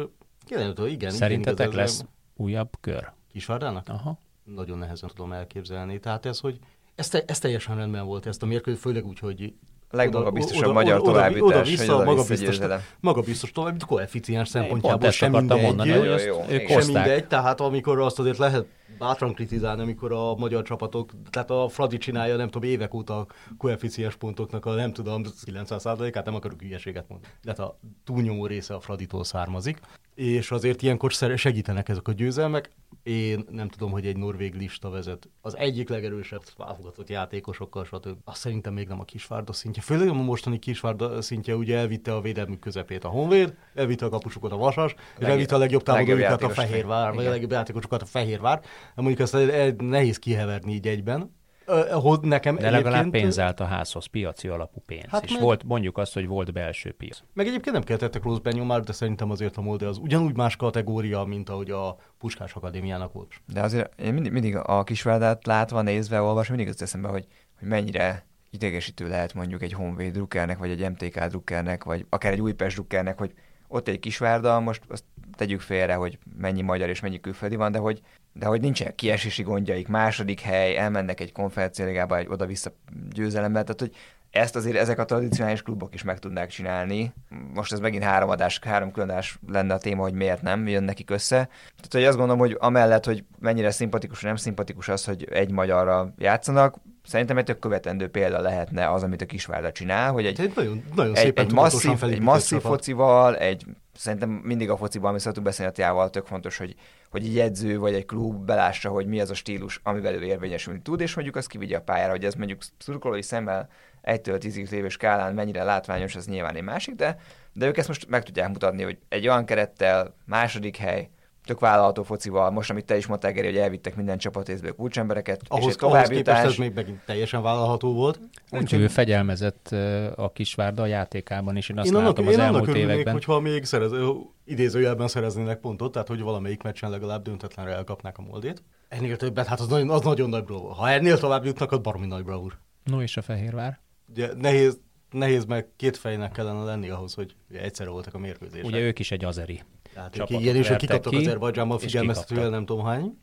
igen, igen. Szerintetek igen, lesz újabb kör? Kisvárdának? Aha. Nagyon nehezen tudom elképzelni. Tehát ez, hogy ez, te, ez teljesen rendben volt, ezt a mérkőzést, főleg úgy, hogy legmagabiztosabb magyar továbbítás, oda, vissza, hogy magabiztos, magabiztos tovább, koeficiens szempontjából. sem mindegy, mondani, hogy azt jó, sem mindegy, tehát amikor azt azért lehet bátran kritizálni, amikor a magyar csapatok, tehát a Fradi csinálja, nem tudom, évek óta a koeficiens pontoknak a nem tudom, 90%-át, nem akarok hülyeséget mondani. De hát a túlnyomó része a Fraditól származik, és azért ilyenkor segítenek ezek a győzelmek. Én nem tudom, hogy egy norvég lista vezet az egyik legerősebb válogatott játékosokkal, stb. Azt szerintem még nem a Kisvárda szintje. Főleg a mostani Kisvárda szintje ugye elvitte a védelmük közepét a Honvéd, elvitte a kapusokat a Vasas, és elvitte a legjobb támadójukat a Fehérvár, vagy a legjobb játékosokat a Fehérvár. Mondjuk ezt nehéz kiheverni így egyben. Uh, nekem De legalább pénz állt a házhoz, piaci alapú pénz. Hát és meg... volt, mondjuk azt, hogy volt belső piac. Meg egyébként nem keltettek rossz benyomást, de szerintem azért a Molde az ugyanúgy más kategória, mint ahogy a Puskás Akadémiának volt. De azért én mindig, mindig a kisvárdát látva, nézve, olvasva, mindig azt eszembe, hogy, hogy mennyire idegesítő lehet mondjuk egy Honvéd drukkernek, vagy egy MTK drukkernek, vagy akár egy Újpest drukkernek, hogy ott egy kisvárda, most azt tegyük félre, hogy mennyi magyar és mennyi külföldi van, de hogy, de hogy nincsen kiesési gondjaik, második hely, elmennek egy konferenciáligába egy oda-vissza győzelemmel, tehát hogy ezt azért ezek a tradicionális klubok is meg tudnák csinálni. Most ez megint három adás, három különadás lenne a téma, hogy miért nem jön nekik össze. Tehát, hogy azt gondolom, hogy amellett, hogy mennyire szimpatikus, nem szimpatikus az, hogy egy magyarra játszanak, szerintem egy tök követendő példa lehetne az, amit a Kisvárda csinál, hogy egy, egy, nagyon, nagyon egy, egy masszív, egy masszív focival, egy szerintem mindig a fociban, ami szoktunk beszélni a tiával, tök fontos, hogy, hogy egy edző vagy egy klub belássa, hogy mi az a stílus, amivel ő érvényesülni tud, és mondjuk azt kivigye a pályára, hogy ez mondjuk szurkolói szemmel 1-től 10 lévő skálán mennyire látványos, az nyilván egy másik, de, de ők ezt most meg tudják mutatni, hogy egy olyan kerettel, második hely, tök vállalható focival, most amit te is mondtál, Geri, hogy elvittek minden csapatrészből kulcsembereket, ahhoz, és egy továbbjutás... Ahhoz képest ez még megint teljesen vállalható volt. Úgyhogy ő fegyelmezett a Kisvárda a játékában is, én azt én látom annak, az én elmúlt örülnék, években. hogyha még szerez, idézőjelben szereznének pontot, tehát hogy valamelyik meccsen legalább döntetlenre elkapnák a moldét. Ennél többet, hát az nagyon, az nagyon nagy bravúr. Ha ennél tovább jutnak, az baromi nagy bravúr. No és a Fehérvár? Ugye nehéz, nehéz meg két fejnek kellene lenni ahhoz, hogy egyszerre voltak a mérkőzések. Ugye ők is egy azeri tehát igen, és kikaptak ki, Azerbajdzsánban figyelmeztetően nem tudom hány.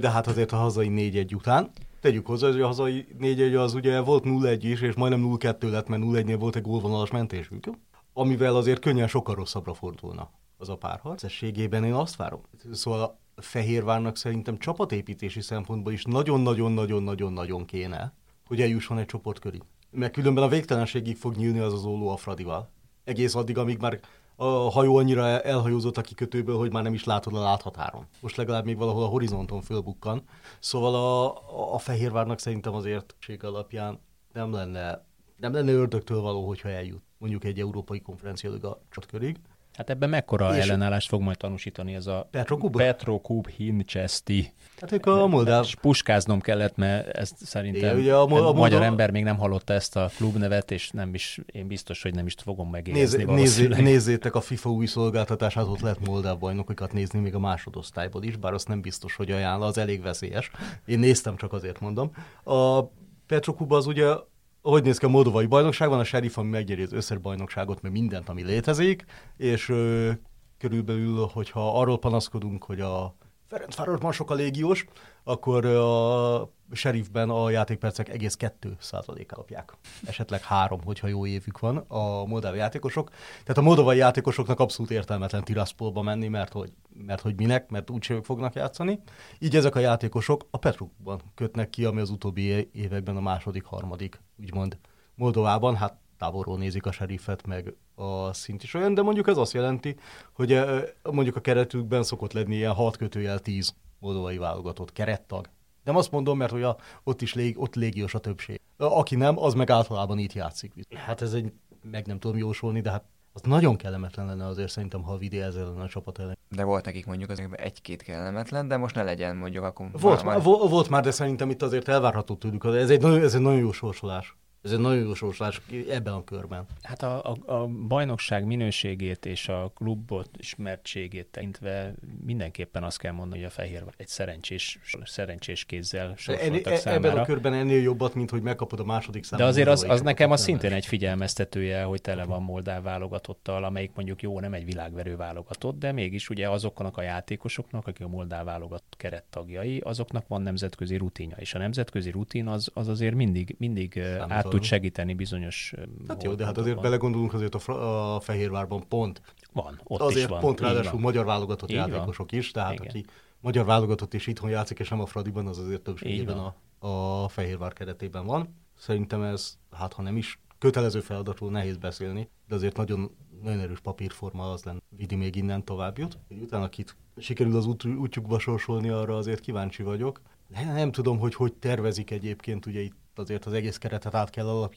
De hát azért a hazai 4-1 után. Tegyük hozzá, hogy a hazai 4-1 az ugye volt 0-1 is, és majdnem 0-2 lett, mert 0-1-nél volt egy gólvonalas mentésük. amivel azért könnyen sokkal rosszabbra fordulna az a párharc. Összességében én azt várom. Szóval a Fehérvárnak szerintem csapatépítési szempontból is nagyon-nagyon-nagyon-nagyon-nagyon kéne, hogy eljusson egy csoportkörig. Mert különben a végtelenségig fog nyílni az az óló a Fradival. Egész addig, amíg már a hajó annyira elhajózott a kikötőből, hogy már nem is látod a láthatáron. Most legalább még valahol a horizonton fölbukkan. Szóval a, a Fehérvárnak szerintem az értség alapján nem lenne, nem lenne ördögtől való, hogyha eljut mondjuk egy európai konferencia a csatkörig. Hát ebben mekkora és ellenállást fog majd tanúsítani ez a Petrokub? Petrokub Hinchesti. Hát ők a moldáv... És puskáznom kellett, mert ezt szerintem é, ugye a, a, a magyar ember még nem hallotta ezt a klubnevet, és nem is, én biztos, hogy nem is fogom megérzni Nézz, nézzé, Nézzétek a FIFA új szolgáltatását, ott lehet moldáv bajnokokat nézni még a másodosztályból is, bár azt nem biztos, hogy ajánl, az elég veszélyes. Én néztem, csak azért mondom. A Petrokub az ugye hogy néz ki a moldovai bajnokságban, a Sheriff, ami megnyeri az összes bajnokságot, mert mindent, ami létezik, és ö, körülbelül, hogyha arról panaszkodunk, hogy a Ferencváros már sokkal légiós, akkor a sheriffben a játékpercek egész 2 százalék alapják. Esetleg három, hogyha jó évük van a moldáv játékosok. Tehát a moldovai játékosoknak abszolút értelmetlen Tiraspolba menni, mert hogy, mert hogy minek, mert úgyse ők fognak játszani. Így ezek a játékosok a Petrukban kötnek ki, ami az utóbbi években a második, harmadik, úgymond Moldovában, hát távolról nézik a seriffet, meg a szint is olyan, de mondjuk ez azt jelenti, hogy mondjuk a keretükben szokott lenni ilyen 6 kötőjel 10 moldovai válogatott kerettag. Nem azt mondom, mert hogy a, ott is lég, ott légiós a többség. Aki nem, az meg általában itt játszik. Hát ez egy, meg nem tudom jósolni, de hát az nagyon kellemetlen lenne azért szerintem, ha a videó ezzel lenne a csapat ellen. De volt nekik mondjuk az egy-két kellemetlen, de most ne legyen mondjuk akkor... Volt, már, volt már, de szerintem itt azért elvárható tőlük. Ez egy, nagyon, ez egy nagyon jó sorsolás. Ez egy nagyon jó sorsolás ebben a körben. Hát a, a, a bajnokság minőségét és a klubot ismertségét tekintve mindenképpen azt kell mondani, hogy a Fehér egy szerencsés, szerencsés kézzel sorsoltak e, számára. Ebben a körben ennél jobbat, mint hogy megkapod a második számot. De azért az, az nekem az szintén egy figyelmeztetője, hogy tele van Moldáv válogatottal, amelyik mondjuk jó, nem egy világverő válogatott, de mégis ugye azoknak a játékosoknak, akik a Moldáv válogatott kerettagjai, azoknak van nemzetközi rutinja, és a nemzetközi rutin az, az azért mindig, mindig át tud segíteni bizonyos... Hát jó, de hát azért belegondolunk azért a, a Fehérvárban pont. Van, ott azért is van. pont ráadásul magyar válogatott Így játékosok van. is, tehát Igen. aki magyar válogatott is itthon játszik, és nem a Fradiban, az azért többségében a, a Fehérvár keretében van. Szerintem ez, hát ha nem is kötelező feladatról nehéz beszélni, de azért nagyon, nagyon erős papírforma az lenne, vidi még innen tovább jut. Utána akit sikerül az út, útjukba sorsolni, arra azért kíváncsi vagyok. Nem, nem tudom, hogy hogy tervezik egyébként ugye itt azért az egész keretet át kell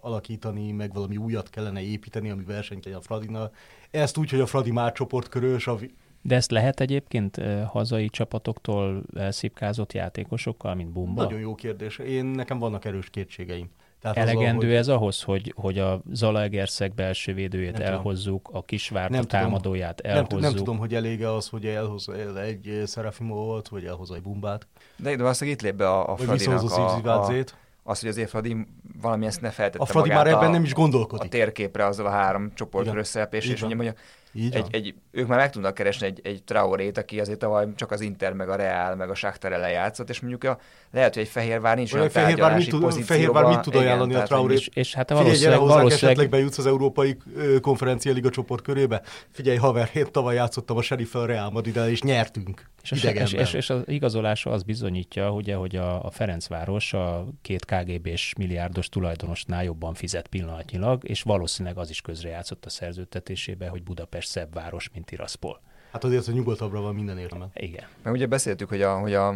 alakítani, meg valami újat kellene építeni, ami versenyt a Fradinal. Ezt úgy, hogy a Fradi már csoportkörös, a de ezt lehet egyébként hazai csapatoktól elszipkázott játékosokkal, mint Bumba? Nagyon jó kérdés. Én nekem vannak erős kétségeim. Tehát Elegendő az, ez ahhoz, hogy, hogy a Zalaegerszeg belső védőjét nem elhozzuk, tudom. a Kisvárt nem a támadóját tudom, elhozzuk. Nem, nem tudom, hogy elége az, hogy elhoz egy Serafimot, vagy elhoz egy Bumbát. De, de azt itt lép be a, a Fradinak a, a, az, hogy azért Fradi valamilyen ne feltette A Fradi már ebben a, nem is gondolkodik. A térképre azzal a három csoport összelepés, és mondja, mondja egy, egy, ők már meg tudnak keresni egy, egy Traorét, aki azért tavaly csak az Inter, meg a Real, meg a Shakhtar ellen játszott, és mondjuk a, lehet, hogy egy Fehérvár nincs olyan Fehérvár mit tud, Fehérvár mit tud ajánlani igen, a Traorét? És, és hát valószínűleg, Figyelj, valószínűleg... esetleg bejutsz az Európai Konferencia Liga csoport körébe. Figyelj, haver, én tavaly játszottam a Sheriff a Real madrid és nyertünk. És, és, és, és az igazolása az bizonyítja, ugye, hogy a, a Ferencváros a két KGB-s milliárdos tulajdonosnál jobban fizet pillanatnyilag, és valószínűleg az is közrejátszott a szerződtetésébe, hogy Budapest szebb város, mint Tiraspol. Hát azért, hogy nyugodtabbra van minden értelme. Igen. Mert ugye beszéltük, hogy a, hogy a,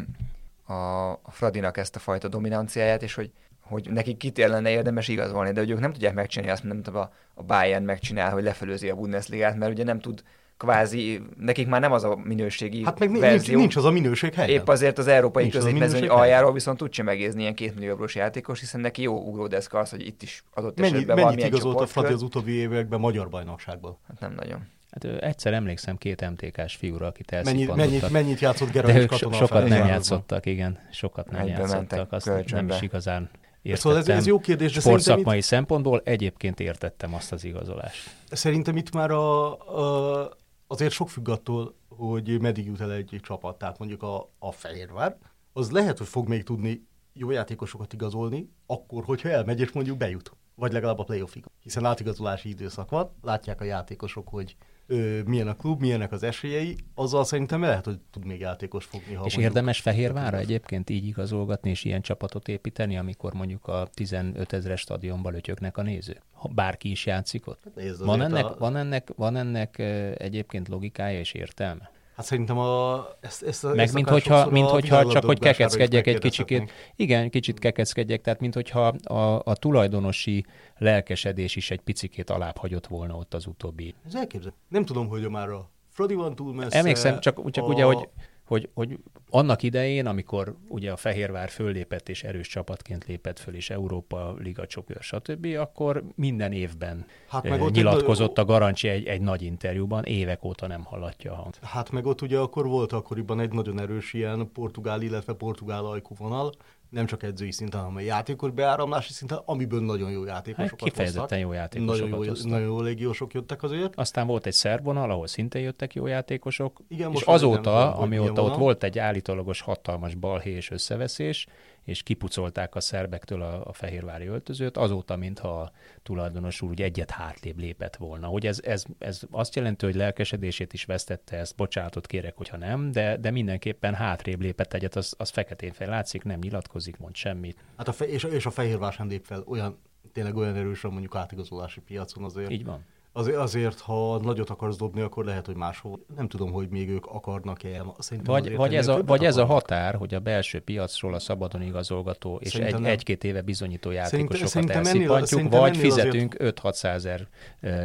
a, a Fradinak ezt a fajta dominanciáját, és hogy hogy nekik kit lenne érdemes igazolni, de hogy ők nem tudják megcsinálni azt, mint a, a Bayern megcsinál, hogy lefelőzi a Bundesligát, mert ugye nem tud kvázi, nekik már nem az a minőségi Hát meg verzió. nincs, nincs az a minőség helyen. Épp azért az európai középmezőny aljáról viszont tudja megézni ilyen két millió eurós játékos, hiszen neki jó ugródeszka az, hogy itt is adott Mennyi, esetben mennyit igazolt a Fradi az utóbbi években magyar bajnokságban? Hát nem nagyon. Hát egyszer emlékszem két MTK-s fiúra, akit mennyit, mennyit, mennyit játszott Gerard és Katona sokat nem játszottak, igen. Sokat nem Egybe játszottak. Azt kölcsönbe. nem is igazán értettem. Szóval ez, ez jó kérdés, de sportszakmai itt... szempontból egyébként értettem azt az igazolást. Szerintem itt már a, a, azért sok függ attól, hogy meddig jut el egy, csapat. Tehát mondjuk a, a Fehérvár, az lehet, hogy fog még tudni jó játékosokat igazolni, akkor, hogyha elmegy és mondjuk bejut. Vagy legalább a playoffig. Hiszen átigazolási időszak van, látják a játékosok, hogy ö, milyen a klub, milyenek az esélyei, azzal szerintem lehet, hogy tud még játékos fogni. Ha és érdemes Fehérvára egyébként így igazolgatni és ilyen csapatot építeni, amikor mondjuk a 15 ezeres stadionban lötyögnek a néző? Ha bárki is játszik ott? Hát Van ennek, a- van, ennek, van ennek egyébként logikája és értelme? Hát szerintem a, ezt, ezt, a- Meg ezt mint hogyha, mint a hogyha csak hogy kekeckedjek egy kicsikét. Igen, kicsit kekeckedjek, tehát mint hogyha a, a tulajdonosi lelkesedés is egy picikét alább hagyott volna ott az utóbbi. Ez elképzel. Nem tudom, hogy már a Fradi van túl messze. Emlékszem, csak, csak a... ugye, hogy, hogy, hogy annak idején, amikor ugye a Fehérvár föllépett és erős csapatként lépett föl, és Európa Liga csokör, stb., akkor minden évben Hát hát meg ott nyilatkozott a Garancsi egy, egy nagy interjúban, évek óta nem hallatja a hang. Hát meg ott ugye akkor volt akkoriban egy nagyon erős ilyen portugál, illetve portugál ajkúvonal, nem csak edzői szinten, hanem a játékos beáramlási szinten, amiből nagyon jó játékosokat Hát kifejezetten hoztak. jó játékosokat Nagyon jó, nagyon jó légiósok jöttek azért. Aztán volt egy szerb vonal, ahol szintén jöttek jó játékosok, Igen, és nem azóta, milyen amióta ott volt egy állítólagos hatalmas balhé és összeveszés, és kipucolták a szerbektől a, a fehérvári öltözőt, azóta, mintha a tulajdonos úr úgy egyet hátrébb lépett volna. Hogy ez, ez, ez azt jelenti, hogy lelkesedését is vesztette, ezt bocsánatot kérek, hogyha nem, de, de mindenképpen hátrébb lépett egyet, az, az feketén fel látszik, nem nyilatkozik, mond semmit. Hát a fe- és, és a Fehérvár sem lép fel olyan, tényleg olyan erősen mondjuk átigazolási piacon azért. Így van. Azért, azért, ha nagyot akarsz dobni, akkor lehet, hogy máshol. Nem tudom, hogy még ők akarnak-e. Szerintem Vagy, vagy, ez a, vagy ez a határ, hogy a belső piacról a szabadon igazolgató és Szerintem egy, egy-két éve bizonyító játékosokat szerintem elszipantjuk, szerintem vagy ennél azért- fizetünk 5-600 ezer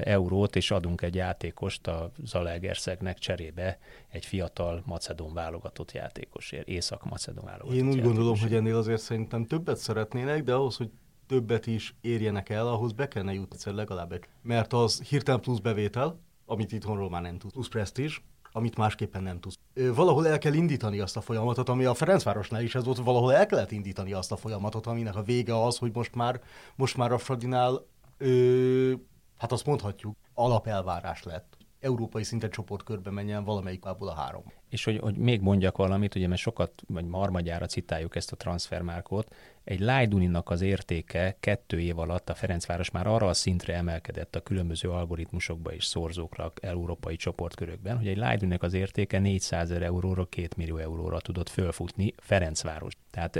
eurót, és adunk egy játékost a Zalaegerszegnek cserébe egy fiatal macedón válogatott játékosért, észak-macedón válogatott Én úgy gondolom, hogy ennél azért szerintem többet szeretnének, de ahhoz, hogy többet is érjenek el, ahhoz be kellene jutni egyszer legalább egy. Mert az hirtelen plusz bevétel, amit itthonról már nem tud, plusz presztízs, amit másképpen nem tudsz. Valahol el kell indítani azt a folyamatot, ami a Ferencvárosnál is ez volt, valahol el kellett indítani azt a folyamatot, aminek a vége az, hogy most már, most már a Fradinál, ö, hát azt mondhatjuk, alapelvárás lett. Európai szinten csoportkörbe menjen valamelyik a három. És hogy, hogy még mondjak valamit, ugye mert sokat, vagy marmagyára citáljuk ezt a transfermárkot, egy Lajduninak az értéke kettő év alatt a Ferencváros már arra a szintre emelkedett a különböző algoritmusokba és szorzókra európai csoportkörökben, hogy egy Lajduninak az értéke 400 ezer euróra, 2 millió euróra tudott fölfutni Ferencváros. Tehát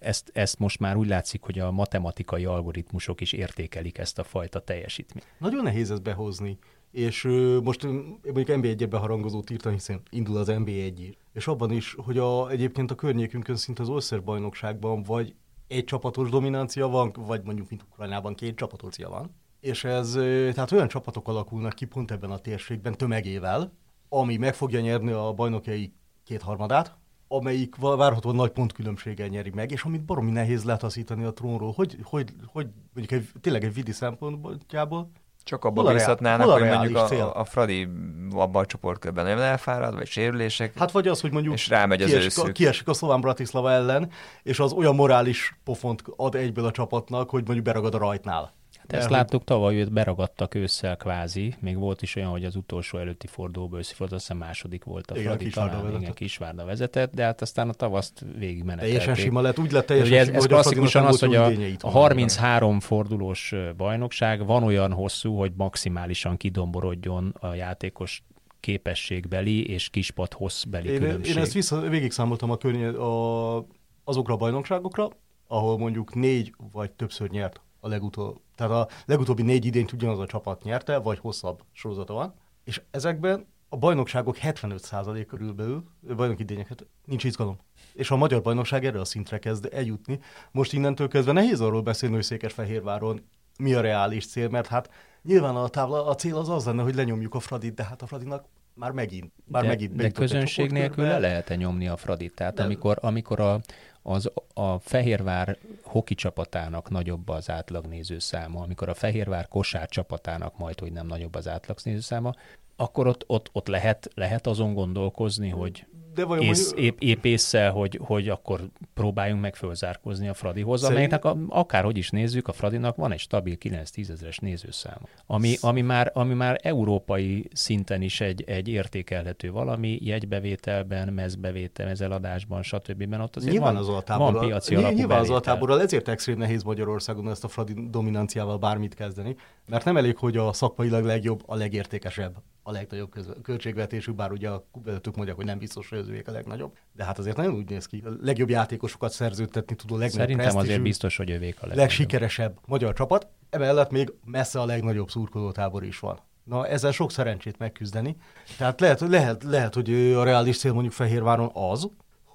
ezt, ezt most már úgy látszik, hogy a matematikai algoritmusok is értékelik ezt a fajta teljesítményt. Nagyon nehéz ezt behozni. És most mondjuk NB1-be beharangozót írtam, hiszen indul az NB1 is. És abban is, hogy a, egyébként a környékünkön szinte az országbajnokságban vagy egy csapatos dominancia van, vagy mondjuk mint Ukrajnában két csapatocia van. És ez, tehát olyan csapatok alakulnak ki pont ebben a térségben tömegével, ami meg fogja nyerni a bajnokjai kétharmadát, amelyik várhatóan nagy pontkülönbséggel nyeri meg, és amit baromi nehéz letaszítani a trónról, hogy, hogy, hogy mondjuk egy, tényleg egy vidi szempontjából, Csak abban Hol bízhatnának, hogy mondjuk a, cél? a, Fradi abban a csoportkörben nem elfárad, vagy sérülések. Hát vagy az, hogy mondjuk És rámegy az kiesik, a, kiesik a Szlován Bratislava ellen, és az olyan morális pofont ad egyből a csapatnak, hogy mondjuk beragad a rajtnál. Hát ezt láttuk tavaly, őt beragadtak ősszel kvázi. Még volt is olyan, hogy az utolsó előtti fordulóból összefordult, azt hiszem második volt a Igen, Fradi, Kisvárda talán, igen, vezetett. Kisvárda vezetett, de hát aztán a tavaszt végig Teljesen sima lett, úgy lett Ugye teljesen ez, sima, ez klasszikusan az, hogy a, a itthon. 33 fordulós bajnokság van olyan hosszú, hogy maximálisan kidomborodjon a játékos képességbeli és kispat hosszbeli Én, különbség. én ezt vissza, végig számoltam a környe, a, azokra a bajnokságokra, ahol mondjuk négy vagy többször nyert a legutóbb. Tehát a legutóbbi négy idényt ugyanaz a csapat nyerte, vagy hosszabb sorozata van. És ezekben a bajnokságok 75% körülbelül, bajnoki idényeket, nincs izgalom. És a magyar bajnokság erre a szintre kezd eljutni. Most innentől kezdve nehéz arról beszélni, hogy Székesfehérváron mi a reális cél, mert hát nyilván a, távla, a cél az az lenne, hogy lenyomjuk a Fradit, de hát a Fradinak már megint, már de, megint de közönség nélkül le lehet-e nyomni a Fradit? Tehát Nem. amikor, amikor a, az, a Fehérvár hoki csapatának nagyobb az átlagnéző száma, amikor a Fehérvár kosár csapatának majd, hogy nem nagyobb az átlagnéző száma, akkor ott, ott, ott lehet, lehet azon gondolkozni, hogy de vajon ész, mondjuk... épp, épp észre, hogy, hogy akkor próbáljunk meg fölzárkozni a Fradihoz, Szerint... amelynek a, akárhogy is nézzük, a Fradinak van egy stabil 9-10 ezeres nézőszám, ami, ami, már, ami már európai szinten is egy, egy értékelhető valami, jegybevételben, mezbevétel, mezeladásban, stb. ott azért nyilván van, az altáborral, van piaci Nyilván az altáborral ezért extrém nehéz Magyarországon ezt a Fradi dominanciával bármit kezdeni, mert nem elég, hogy a szakmailag legjobb, a legértékesebb, a legnagyobb költségvetésű, bár ugye a vezetők mondják, hogy nem biztos, hogy az a legnagyobb, de hát azért nagyon úgy néz ki. A legjobb játékosokat szerződtetni tudó legnagyobb Szerintem azért biztos, hogy övék a legnagyobb. Legsikeresebb magyar csapat, emellett még messze a legnagyobb szurkolótábor is van. Na, ezzel sok szerencsét megküzdeni. Tehát lehet, lehet, lehet, hogy a reális cél mondjuk Fehérváron az,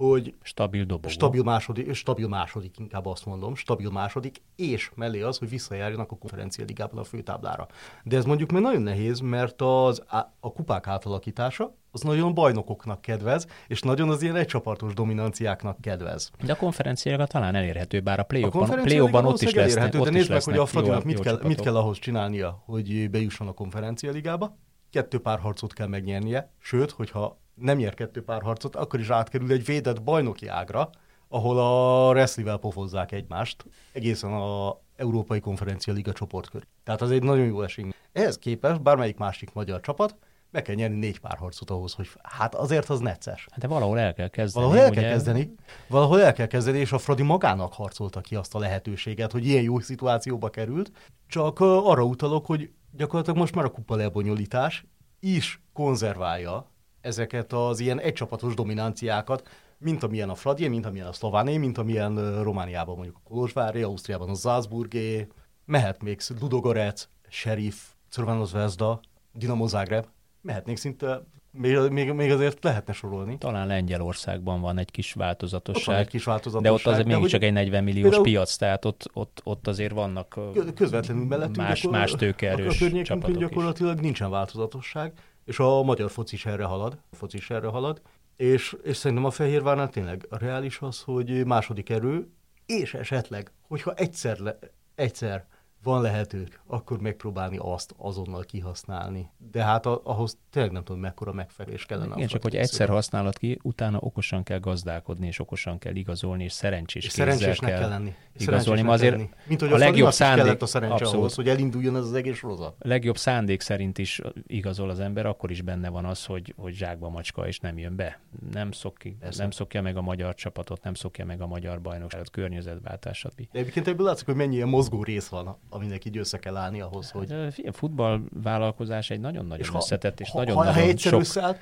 hogy stabil dobogó. Stabil második, stabil második, inkább azt mondom, stabil második, és mellé az, hogy visszajárjanak a konferencia ligában a főtáblára. De ez mondjuk még nagyon nehéz, mert az, a kupák átalakítása az nagyon bajnokoknak kedvez, és nagyon az ilyen egycsapartos dominanciáknak kedvez. De a konferenciára talán elérhető, bár a play ott is. Elérhető, de nézd meg, hogy a Fradinak mit kell, mit kell ahhoz csinálnia, hogy bejusson a konferencia ligába. Kettő párharcot kell megnyernie, sőt, hogyha nem nyer kettő párharcot, akkor is átkerül egy védett bajnoki ágra, ahol a wrestlivel pofozzák egymást, egészen a Európai Konferencia Liga csoportkör. Tehát az egy nagyon jó esély. Ehhez képest bármelyik másik magyar csapat meg kell nyerni négy párharcot ahhoz, hogy hát azért az necces. Hát de valahol el kell kezdeni. Valahol el kell ugye? kezdeni, valahol el kell kezdeni, és a Fradi magának harcolta ki azt a lehetőséget, hogy ilyen jó szituációba került, csak arra utalok, hogy gyakorlatilag most már a kupa lebonyolítás is konzerválja ezeket az ilyen egycsapatos dominanciákat, mint amilyen a Fradi, mint amilyen a Szlováné, mint amilyen Romániában mondjuk a Kolozsvári, Ausztriában a Salzburgé, mehet még Ludogorec, Sheriff, Crveno Zvezda, Dinamo Zagreb, mehetnék szinte még, még, még azért lehetne sorolni. Talán Lengyelországban van egy kis változatosság. Ott egy kis változatosság. De ott azért még csak egy 40 milliós például, piac, tehát ott, ott, ott azért vannak közvetlenül mellettünk más, gyakor, más tőkeerős a, a csapatok gyakorlatilag is. nincsen változatosság és a magyar foci is erre halad, foci is erre halad, és, és szerintem a Fehérvárnál tényleg a reális az, hogy második erő, és esetleg, hogyha egyszer, le, egyszer van lehetők, akkor megpróbálni azt azonnal kihasználni. De hát ahhoz tényleg nem tudom, mekkora megfelelés kellene. Igen, csak hogy egyszer használat ki, utána okosan kell gazdálkodni, és okosan kell igazolni, és szerencsés és szerencsésnek kell, kell lenni. Igazolni, ma azért lenni. Mint hogy a, a legjobb szándék, a szerencse abszolút, ahhoz, hogy elinduljon ez az egész sorozat. A legjobb szándék szerint is igazol az ember, akkor is benne van az, hogy, hogy zsákba macska, és nem jön be. Nem, szokki, nem szokja meg a magyar csapatot, nem szokja meg a magyar bajnokságot, környezetváltás, stb. De egyébként ebből látszik, hogy mennyi mozgó rész van aminek így össze kell állni ahhoz, hogy... A futballvállalkozás egy nagyon-nagyon és összetett és ha, nagyon, ha, nagyon ha egyszer sok összeállt,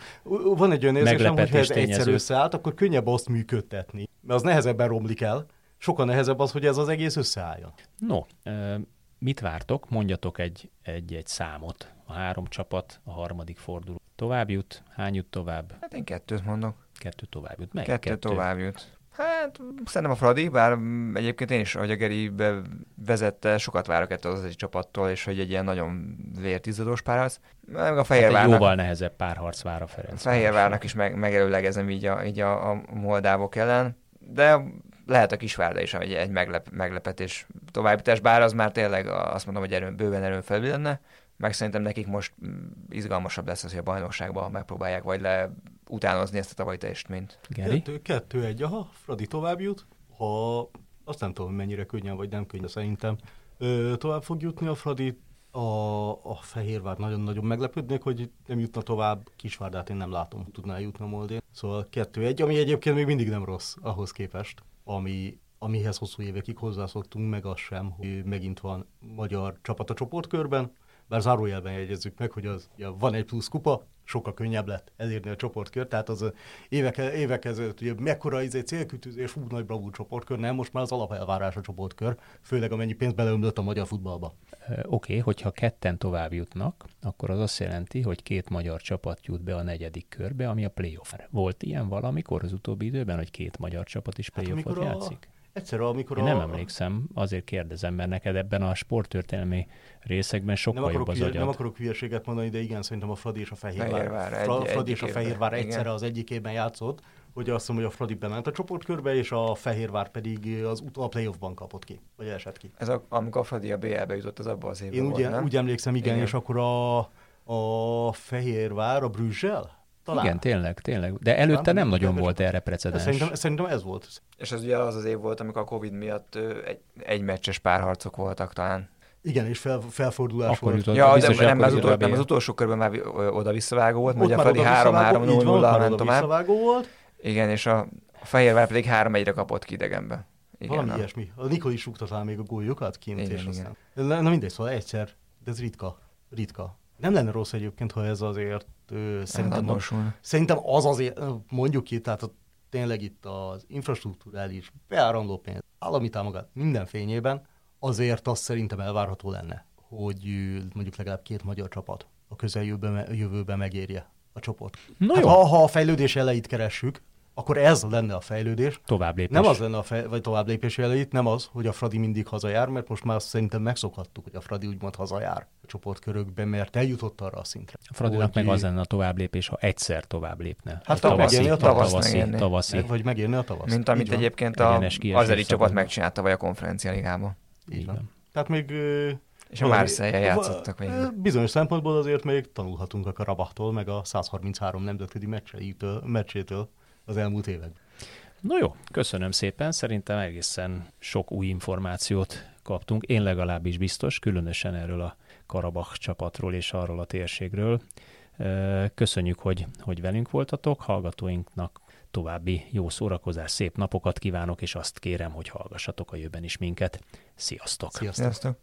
van egy olyan érzésem, hogy ha ez egyszer összeállt, akkor könnyebb azt működtetni, mert az nehezebben romlik el, sokkal nehezebb az, hogy ez az egész összeálljon. No, mit vártok? Mondjatok egy, egy, egy számot. A három csapat a harmadik forduló tovább jut. Hány jut tovább? Hát én kettőt mondok. Kettő tovább jut. Melyik kettő, kettő tovább jut. Hát szerintem a Fradi, bár egyébként én is, ahogy a Geri vezette, sokat várok ettől az egy csapattól, és hogy egy ilyen nagyon vértizadós párharc. Meg a Fehérvárnak... Hát jóval nehezebb párharc vár a Ferenc. Fehérvárnak is meg, megelőlegezem így a, így a, a moldávok ellen, de lehet a Kisvárda is egy, egy meglep, meglepetés továbbítás, bár az már tényleg azt mondom, hogy erőn, bőven erőn felül lenne, meg szerintem nekik most izgalmasabb lesz az, hogy a bajnokságban megpróbálják vagy le utánozni ezt a tavalyi teljesítményt. Geri? Kettő, kettő, egy, aha, Fradi tovább jut. Ha azt nem tudom, mennyire könnyen vagy nem könnyű, szerintem ö, tovább fog jutni a Fradi. A, a Fehérvár nagyon-nagyon meglepődnék, hogy nem jutna tovább. Kisvárdát én nem látom, hogy tudná jutni a Moldén. Szóval kettő egy, ami egyébként még mindig nem rossz ahhoz képest, ami, amihez hosszú évekig hozzászoktunk, meg az sem, hogy megint van magyar csapat a csoportkörben, bár zárójelben jegyezzük meg, hogy az ja, van egy plusz kupa, sokkal könnyebb lett elérni a csoportkör, tehát az évek, évek ezelőtt, ugye mekkora izé célkütőzés, fú, nagy bravúr csoportkör, nem, most már az alapelvárás a csoportkör, főleg amennyi pénzt beleömlött a magyar futballba. Oké, okay, hogyha ketten tovább jutnak, akkor az azt jelenti, hogy két magyar csapat jut be a negyedik körbe, ami a playoff. Volt ilyen valamikor az utóbbi időben, hogy két magyar csapat is hát playoffot hát, játszik? Egyszer, amikor Én a... nem emlékszem, azért kérdezem, mert neked ebben a sporttörténelmi részekben sokkal nem jobb az agyad. Nem akarok hülyeséget mondani, de igen, szerintem a Fradi és a Fehérvár, Fehérvár egy, Fradi és a Fehérvár évben. egyszerre igen. az egyik évben játszott, hogy azt mondom, hogy a Fradi bement a csoportkörbe, és a Fehérvár pedig az ut- a playoffban kapott ki, vagy esett ki. Ez a, amikor a Fradi a BL-be jutott, az abban az évben Én volt, nem? úgy emlékszem, igen, igen, és akkor a, a Fehérvár a Brüsszel Talán. Igen, tényleg, tényleg. De előtte Talán nem nagyon belga volt erre precedens. Szerintem, szerintem ez volt. És ez ugye az az év volt, amikor a Covid miatt egy, egy meccses párharcok voltak talán. Igen, és fel, felfordulás Akkor volt. jutott, Ja, de nem, akkor az utol, nem, az utolsó körben már oda-visszavágó volt, mert a már Fradi oda 3-3 visszavágó- így van, ott 0 már ment oda tovább. visszavágó volt. Igen, és a, Fehérvár pedig 3-1-re kapott ki idegenbe. Igen, Valami na. ilyesmi. A Nikol is rúgta talán még a gólyokat kint, Igen, és igen. aztán... Na mindegy, szóval egyszer, de ez ritka. Ritka. Nem lenne rossz egyébként, ha ez azért ö, szerintem, a, szerintem az azért, mondjuk ki, tehát a, tényleg itt az infrastruktúrális, beáramló pénz, állami támogat, minden fényében, azért az szerintem elvárható lenne, hogy mondjuk legalább két magyar csapat a közeljövőben jövőben megérje a csoport. No hát jó, ha, ha a fejlődés elejét keressük, akkor ez lenne a fejlődés, tovább lépés. nem az lenne a fej, vagy tovább lépési elejét, nem az, hogy a Fradi mindig hazajár, mert most már szerintem megszokhattuk, hogy a Fradi úgymond hazajár a csoportkörökben, mert eljutott arra a szintre. A Fradinak hogy- meg az lenne a tovább lépés, ha egyszer tovább lépne. Hát Egy vagy megérni a tavasz, tavaszi, megérni. tavaszi. Meg, vagy megérni a tavasz. Mint amit egyébként a, az elit csapat szabadban. megcsinálta vagy a konferencia ligában. Így van. Tehát még... És a Marseille játszottak ö, Bizonyos szempontból azért még tanulhatunk a Karabahtól, meg a 133 nemzetközi meccseitől, meccsétől az elmúlt években. No jó, köszönöm szépen. Szerintem egészen sok új információt kaptunk. Én legalábbis biztos, különösen erről a Karabach csapatról és arról a térségről. Köszönjük, hogy, hogy velünk voltatok. Hallgatóinknak további jó szórakozás, szép napokat kívánok, és azt kérem, hogy hallgassatok a jövőben is minket. Sziasztok! Sziasztok! Sziasztok!